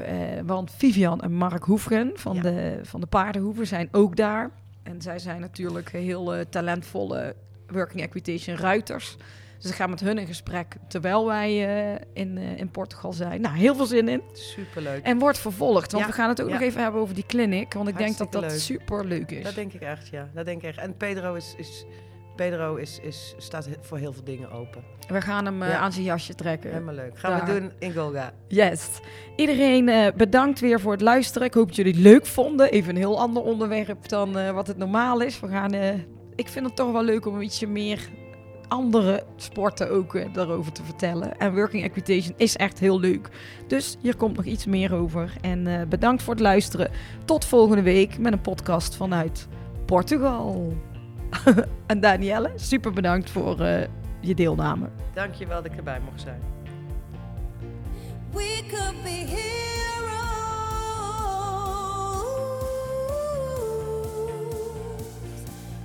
want Vivian en Mark Hoefgen van, Ja. de, van de Paardenhoeven zijn ook daar. En zij zijn natuurlijk heel talentvolle working equitation ruiters. Dus ik ga met hun in gesprek terwijl wij eh, in, eh, in Portugal zijn. Nou, heel veel zin in. Superleuk. En wordt vervolgd, want Ja, we gaan het ook ja. nog even hebben over die clinic. Want ik denk dat dat leuk. super leuk is. Dat denk ik echt, ja. Dat denk ik echt. En Pedro, is, is, Pedro is, is, staat voor heel veel dingen open. We gaan hem eh, Ja. aan zijn jasje trekken. Helemaal leuk. Gaan we doen in Golga. Yes. Iedereen bedankt weer voor het luisteren. Ik hoop dat jullie het leuk vonden. Even een heel ander onderwerp dan wat het normaal is. We gaan, ik vind het toch wel leuk om ietsje meer andere sporten ook eh, daarover te vertellen. En working equitation is echt heel leuk. Dus hier komt nog iets meer over. En eh, bedankt voor het luisteren. Tot volgende week met een podcast vanuit Portugal. (laughs) en Danielle, super bedankt voor eh, je deelname. Dankjewel dat ik erbij mocht zijn. We could be heroes.